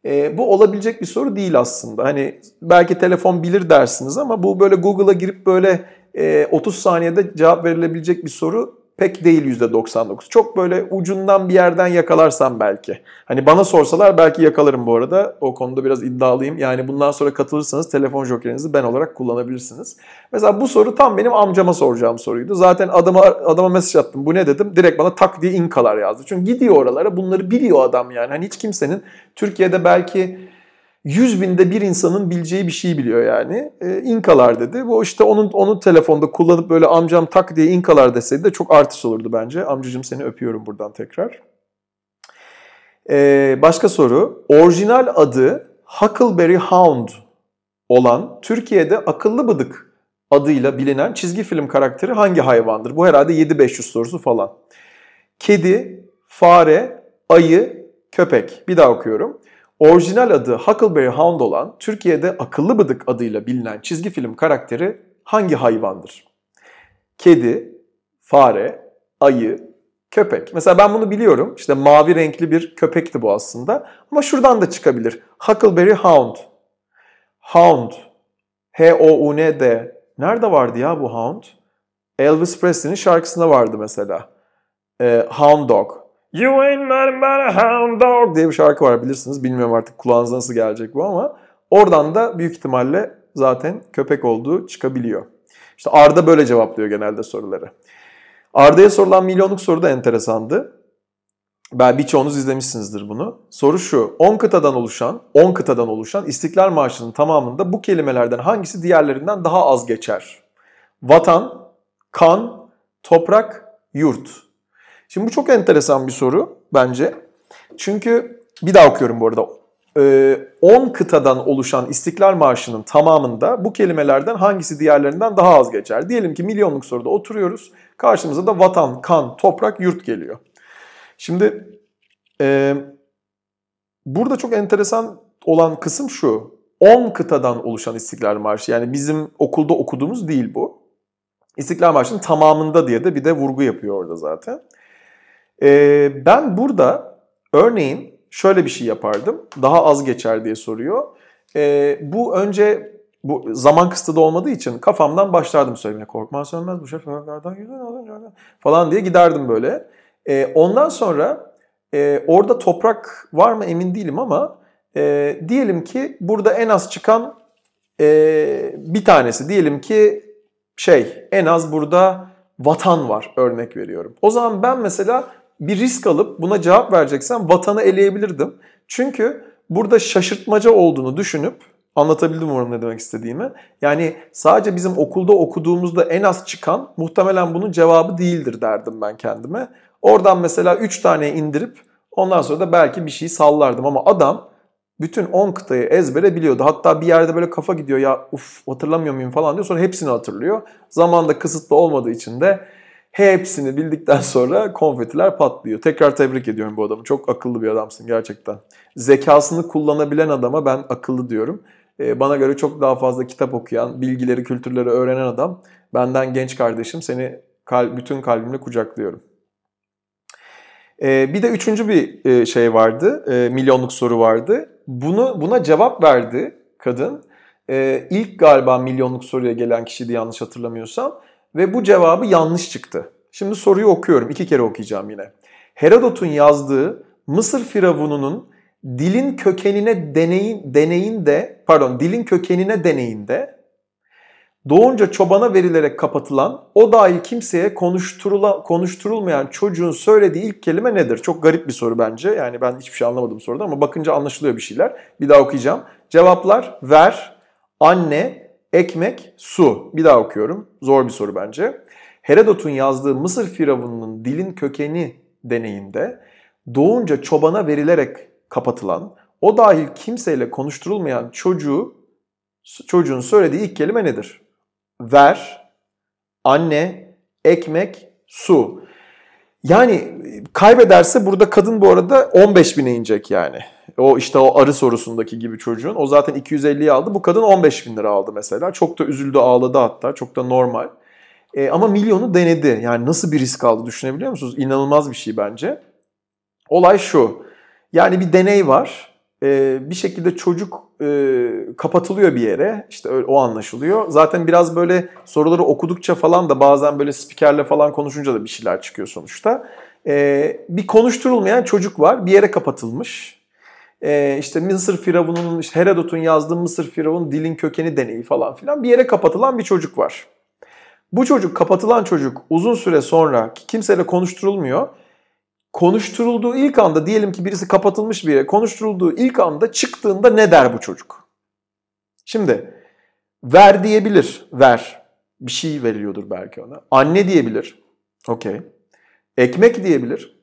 E, bu olabilecek bir soru değil aslında. Hani belki telefon bilir dersiniz ama bu böyle Google'a girip böyle e, 30 saniyede cevap verilebilecek bir soru pek değil %99. Çok böyle ucundan bir yerden yakalarsam belki. Hani bana sorsalar belki yakalarım bu arada. O konuda biraz iddialıyım. Yani bundan sonra katılırsanız telefon jokerinizi ben olarak kullanabilirsiniz. Mesela bu soru tam benim amcama soracağım soruydu. Zaten adama adama mesaj attım. Bu ne dedim? Direkt bana tak diye inkalar yazdı. Çünkü gidiyor oralara. Bunları biliyor adam yani. Hani hiç kimsenin Türkiye'de belki 100 binde bir insanın bileceği bir şey biliyor yani. E, İnkalar dedi. Bu işte onun onu telefonda kullanıp böyle amcam tak diye İnkalar deseydi de çok artist olurdu bence. Amcacığım seni öpüyorum buradan tekrar. E, başka soru. Orijinal adı Huckleberry Hound olan Türkiye'de akıllı bıdık adıyla bilinen çizgi film karakteri hangi hayvandır? Bu herhalde 7500 sorusu falan. Kedi, fare, ayı, köpek. Bir daha okuyorum. Orijinal adı Huckleberry Hound olan Türkiye'de Akıllı Bıdık adıyla bilinen çizgi film karakteri hangi hayvandır? Kedi, fare, ayı, köpek. Mesela ben bunu biliyorum. İşte mavi renkli bir köpekti bu aslında. Ama şuradan da çıkabilir. Huckleberry Hound. Hound. H-O-U-N-D. Nerede vardı ya bu Hound? Elvis Presley'nin şarkısında vardı mesela. Ee, Hound Dog. You ain't nothing but a hound dog diye bir şarkı var bilirsiniz. Bilmiyorum artık kulağınıza nasıl gelecek bu ama oradan da büyük ihtimalle zaten köpek olduğu çıkabiliyor. İşte Arda böyle cevaplıyor genelde soruları. Arda'ya sorulan milyonluk soru da enteresandı. Ben birçoğunuz izlemişsinizdir bunu. Soru şu. 10 kıtadan oluşan, 10 kıtadan oluşan İstiklal Marşı'nın tamamında bu kelimelerden hangisi diğerlerinden daha az geçer? Vatan, kan, toprak, yurt. Şimdi bu çok enteresan bir soru bence. Çünkü bir daha okuyorum bu arada. 10 ee, kıtadan oluşan İstiklal Marşı'nın tamamında bu kelimelerden hangisi diğerlerinden daha az geçer? Diyelim ki milyonluk soruda oturuyoruz. Karşımıza da vatan, kan, toprak, yurt geliyor. Şimdi e, burada çok enteresan olan kısım şu. 10 kıtadan oluşan İstiklal Marşı yani bizim okulda okuduğumuz değil bu. İstiklal Marşı'nın tamamında diye de bir de vurgu yapıyor orada zaten. Ee, ben burada örneğin şöyle bir şey yapardım. Daha az geçer diye soruyor. Ee, bu önce bu zaman kısıtı da olmadığı için kafamdan başlardım söylemeye. Korkma sönmez bu şoförlerden güzel falan diye giderdim böyle. Ee, ondan sonra e, orada toprak var mı emin değilim ama e, diyelim ki burada en az çıkan e, bir tanesi. Diyelim ki şey en az burada vatan var örnek veriyorum. O zaman ben mesela bir risk alıp buna cevap vereceksem vatanı eleyebilirdim. Çünkü burada şaşırtmaca olduğunu düşünüp anlatabildim umarım ne demek istediğimi. Yani sadece bizim okulda okuduğumuzda en az çıkan muhtemelen bunun cevabı değildir derdim ben kendime. Oradan mesela 3 tane indirip ondan sonra da belki bir şey sallardım ama adam bütün 10 kıtayı ezbere biliyordu. Hatta bir yerde böyle kafa gidiyor ya uf hatırlamıyor muyum falan diyor sonra hepsini hatırlıyor. Zamanda kısıtlı olmadığı için de hepsini bildikten sonra konfetiler patlıyor. Tekrar tebrik ediyorum bu adamı. Çok akıllı bir adamsın gerçekten. Zekasını kullanabilen adama ben akıllı diyorum. Ee, bana göre çok daha fazla kitap okuyan, bilgileri, kültürleri öğrenen adam. Benden genç kardeşim seni bütün kalbimle kucaklıyorum. Ee, bir de üçüncü bir e, şey vardı, e, milyonluk soru vardı. Bunu buna cevap verdi kadın. Ee, ilk galiba milyonluk soruya gelen kişiydi yanlış hatırlamıyorsam. Ve bu cevabı yanlış çıktı. Şimdi soruyu okuyorum, iki kere okuyacağım yine. Herodot'un yazdığı Mısır firavununun dilin kökenine deneyin, deneyinde, pardon dilin kökenine deneyinde doğunca çobana verilerek kapatılan o dahil kimseye konuşturula, konuşturulmayan çocuğun söylediği ilk kelime nedir? Çok garip bir soru bence. Yani ben hiçbir şey anlamadım soruda ama bakınca anlaşılıyor bir şeyler. Bir daha okuyacağım. Cevaplar ver, anne, ekmek, su. Bir daha okuyorum. Zor bir soru bence. Herodot'un yazdığı Mısır firavununun dilin kökeni deneyinde doğunca çobana verilerek kapatılan, o dahil kimseyle konuşturulmayan çocuğu çocuğun söylediği ilk kelime nedir? ver, anne, ekmek, su. Yani kaybederse burada kadın bu arada 15 bine inecek yani. O işte o arı sorusundaki gibi çocuğun. O zaten 250'yi aldı. Bu kadın 15 bin lira aldı mesela. Çok da üzüldü ağladı hatta. Çok da normal. E, ama milyonu denedi. Yani nasıl bir risk aldı düşünebiliyor musunuz? İnanılmaz bir şey bence. Olay şu. Yani bir deney var e, bir şekilde çocuk e, kapatılıyor bir yere. İşte öyle, o anlaşılıyor. Zaten biraz böyle soruları okudukça falan da bazen böyle spikerle falan konuşunca da bir şeyler çıkıyor sonuçta. E, bir konuşturulmayan çocuk var. Bir yere kapatılmış. E, işte Mısır Firavun'un, işte Herodot'un yazdığı Mısır Firavun dilin kökeni deneyi falan filan. Bir yere kapatılan bir çocuk var. Bu çocuk kapatılan çocuk uzun süre sonra kimseyle konuşturulmuyor konuşturulduğu ilk anda diyelim ki birisi kapatılmış bir yere konuşturulduğu ilk anda çıktığında ne der bu çocuk? Şimdi ver diyebilir. Ver. Bir şey veriliyordur belki ona. Anne diyebilir. Okey. Ekmek diyebilir.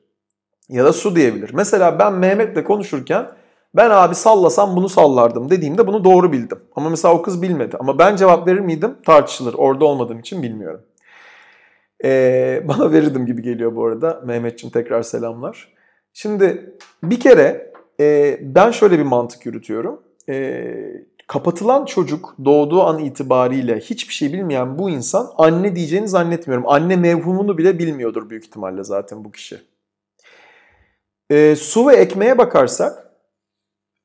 Ya da su diyebilir. Mesela ben Mehmet'le konuşurken ben abi sallasam bunu sallardım dediğimde bunu doğru bildim. Ama mesela o kız bilmedi. Ama ben cevap verir miydim? Tartışılır. Orada olmadığım için bilmiyorum. Ee, bana verirdim gibi geliyor bu arada. Mehmetçim tekrar selamlar. Şimdi bir kere e, ben şöyle bir mantık yürütüyorum. E, kapatılan çocuk doğduğu an itibariyle hiçbir şey bilmeyen bu insan anne diyeceğini zannetmiyorum. Anne mevhumunu bile bilmiyordur büyük ihtimalle zaten bu kişi. E, su ve ekmeğe bakarsak,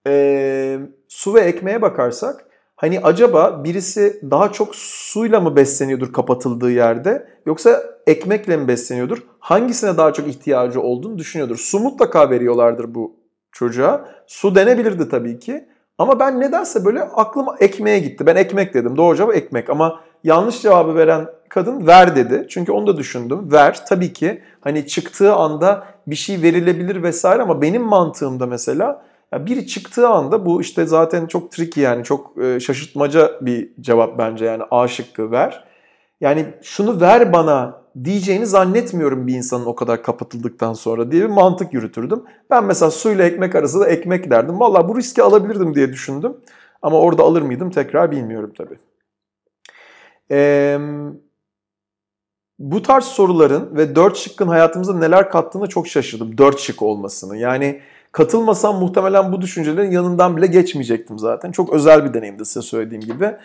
e, su ve ekmeğe bakarsak Hani acaba birisi daha çok suyla mı besleniyordur kapatıldığı yerde yoksa ekmekle mi besleniyordur? Hangisine daha çok ihtiyacı olduğunu düşünüyordur. Su mutlaka veriyorlardır bu çocuğa. Su denebilirdi tabii ki. Ama ben nedense böyle aklıma ekmeğe gitti. Ben ekmek dedim. Doğru cevap ekmek. Ama yanlış cevabı veren kadın ver dedi. Çünkü onu da düşündüm. Ver tabii ki hani çıktığı anda bir şey verilebilir vesaire ama benim mantığımda mesela ya biri çıktığı anda bu işte zaten çok tricky yani çok e, şaşırtmaca bir cevap bence yani A şıkkı ver. Yani şunu ver bana diyeceğini zannetmiyorum bir insanın o kadar kapatıldıktan sonra diye bir mantık yürütürdüm. Ben mesela suyla ekmek arası da ekmek derdim. Valla bu riski alabilirdim diye düşündüm. Ama orada alır mıydım tekrar bilmiyorum tabii. Ee, bu tarz soruların ve dört şıkkın hayatımıza neler kattığını çok şaşırdım. Dört şık olmasını. Yani Katılmasam muhtemelen bu düşüncelerin yanından bile geçmeyecektim zaten. Çok özel bir deneyimdi size söylediğim gibi.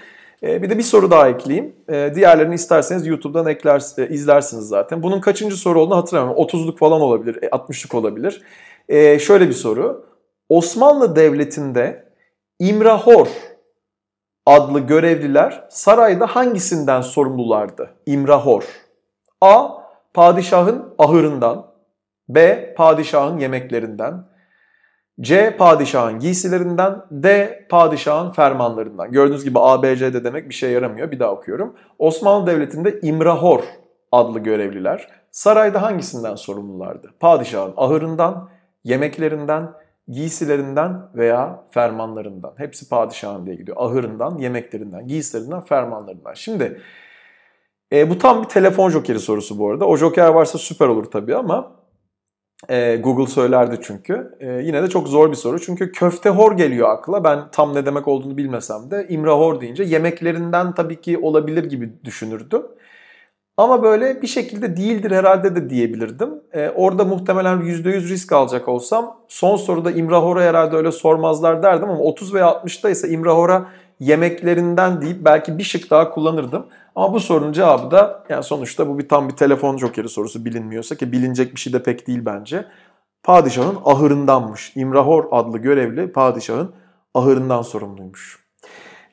Ee, bir de bir soru daha ekleyeyim. Ee, diğerlerini isterseniz YouTube'dan ekler, e, izlersiniz zaten. Bunun kaçıncı soru olduğunu hatırlamıyorum. 30'luk falan olabilir, 60'lık e, olabilir. Ee, şöyle bir soru. Osmanlı Devleti'nde İmrahor adlı görevliler sarayda hangisinden sorumlulardı? İmrahor. A. Padişahın ahırından. B. Padişahın yemeklerinden. C padişahın giysilerinden, D padişahın fermanlarından. Gördüğünüz gibi A, B, C de demek bir şey yaramıyor. Bir daha okuyorum. Osmanlı Devleti'nde İmrahor adlı görevliler sarayda hangisinden sorumlulardı? Padişahın ahırından, yemeklerinden, giysilerinden veya fermanlarından. Hepsi padişahın diye gidiyor. Ahırından, yemeklerinden, giysilerinden, fermanlarından. Şimdi e, bu tam bir telefon jokeri sorusu bu arada. O joker varsa süper olur tabii ama e, Google söylerdi çünkü. E, yine de çok zor bir soru. Çünkü köfte hor geliyor akla. Ben tam ne demek olduğunu bilmesem de imrahor deyince yemeklerinden tabii ki olabilir gibi düşünürdüm. Ama böyle bir şekilde değildir herhalde de diyebilirdim. Ee, orada muhtemelen %100 risk alacak olsam son soruda İmrahor'a herhalde öyle sormazlar derdim ama 30 veya 60'ta ise İmrahor'a yemeklerinden deyip belki bir şık daha kullanırdım. Ama bu sorunun cevabı da yani sonuçta bu bir tam bir telefon jokeri sorusu bilinmiyorsa ki bilinecek bir şey de pek değil bence. Padişahın ahırındanmış. İmrahor adlı görevli padişahın ahırından sorumluymuş.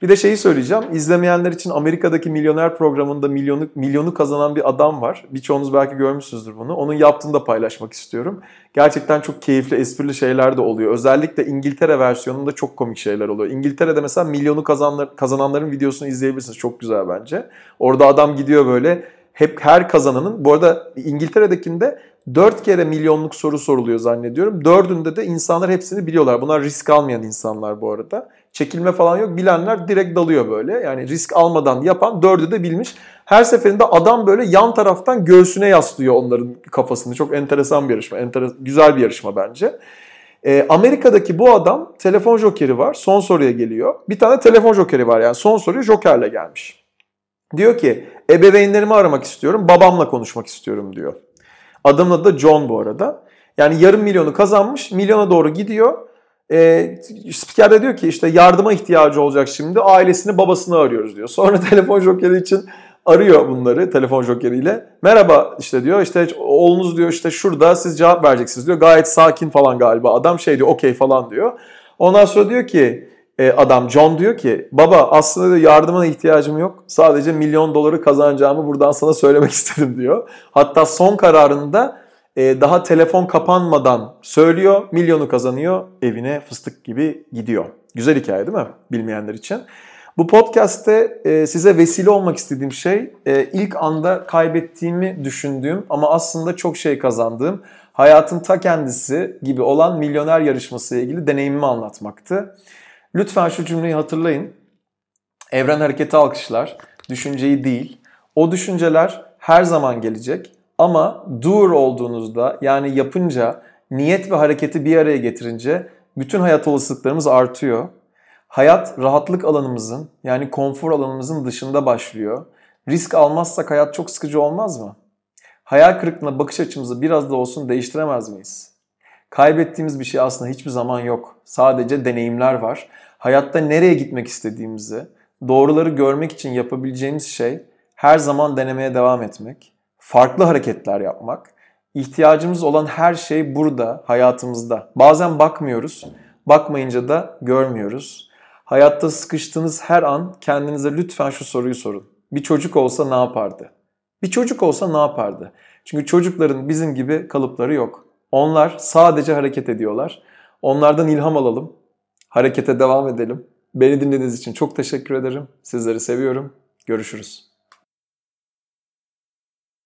Bir de şeyi söyleyeceğim. İzlemeyenler için Amerika'daki milyoner programında milyonu, milyonu kazanan bir adam var. Birçoğunuz belki görmüşsünüzdür bunu. Onun yaptığını da paylaşmak istiyorum. Gerçekten çok keyifli, esprili şeyler de oluyor. Özellikle İngiltere versiyonunda çok komik şeyler oluyor. İngiltere'de mesela milyonu kazanlar, kazananların videosunu izleyebilirsiniz. Çok güzel bence. Orada adam gidiyor böyle hep her kazananın bu arada İngiltere'dekinde 4 kere milyonluk soru soruluyor zannediyorum. Dördünde de insanlar hepsini biliyorlar. Bunlar risk almayan insanlar bu arada. Çekilme falan yok. Bilenler direkt dalıyor böyle. Yani risk almadan yapan dördü de bilmiş. Her seferinde adam böyle yan taraftan göğsüne yaslıyor onların kafasını. Çok enteresan bir yarışma. Entere güzel bir yarışma bence. E, Amerika'daki bu adam telefon jokeri var. Son soruya geliyor. Bir tane telefon jokeri var yani. Son soruyu jokerle gelmiş. Diyor ki ebeveynlerimi aramak istiyorum. Babamla konuşmak istiyorum diyor. Adamın adı da John bu arada. Yani yarım milyonu kazanmış. Milyona doğru gidiyor. E, spiker de diyor ki işte yardıma ihtiyacı olacak şimdi. Ailesini babasını arıyoruz diyor. Sonra telefon jokeri için arıyor bunları telefon jokeriyle. Merhaba işte diyor işte oğlunuz diyor işte şurada siz cevap vereceksiniz diyor. Gayet sakin falan galiba. Adam şey diyor okey falan diyor. Ondan sonra diyor ki e, adam John diyor ki baba aslında yardımına ihtiyacım yok. Sadece milyon doları kazanacağımı buradan sana söylemek istedim diyor. Hatta son kararında e, daha telefon kapanmadan söylüyor, milyonu kazanıyor, evine fıstık gibi gidiyor. Güzel hikaye değil mi bilmeyenler için? Bu podcast'te e, size vesile olmak istediğim şey ilk anda kaybettiğimi düşündüğüm ama aslında çok şey kazandığım hayatın ta kendisi gibi olan milyoner yarışması ile ilgili deneyimimi anlatmaktı. Lütfen şu cümleyi hatırlayın. Evren hareketi alkışlar, düşünceyi değil. O düşünceler her zaman gelecek ama doer olduğunuzda yani yapınca, niyet ve hareketi bir araya getirince bütün hayat olasılıklarımız artıyor. Hayat rahatlık alanımızın yani konfor alanımızın dışında başlıyor. Risk almazsak hayat çok sıkıcı olmaz mı? Hayal kırıklığına bakış açımızı biraz da olsun değiştiremez miyiz? Kaybettiğimiz bir şey aslında hiçbir zaman yok. Sadece deneyimler var. Hayatta nereye gitmek istediğimizi, doğruları görmek için yapabileceğimiz şey her zaman denemeye devam etmek, farklı hareketler yapmak. İhtiyacımız olan her şey burada, hayatımızda. Bazen bakmıyoruz, bakmayınca da görmüyoruz. Hayatta sıkıştığınız her an kendinize lütfen şu soruyu sorun. Bir çocuk olsa ne yapardı? Bir çocuk olsa ne yapardı? Çünkü çocukların bizim gibi kalıpları yok. Onlar sadece hareket ediyorlar. Onlardan ilham alalım. Harekete devam edelim. Beni dinlediğiniz için çok teşekkür ederim. Sizleri seviyorum. Görüşürüz.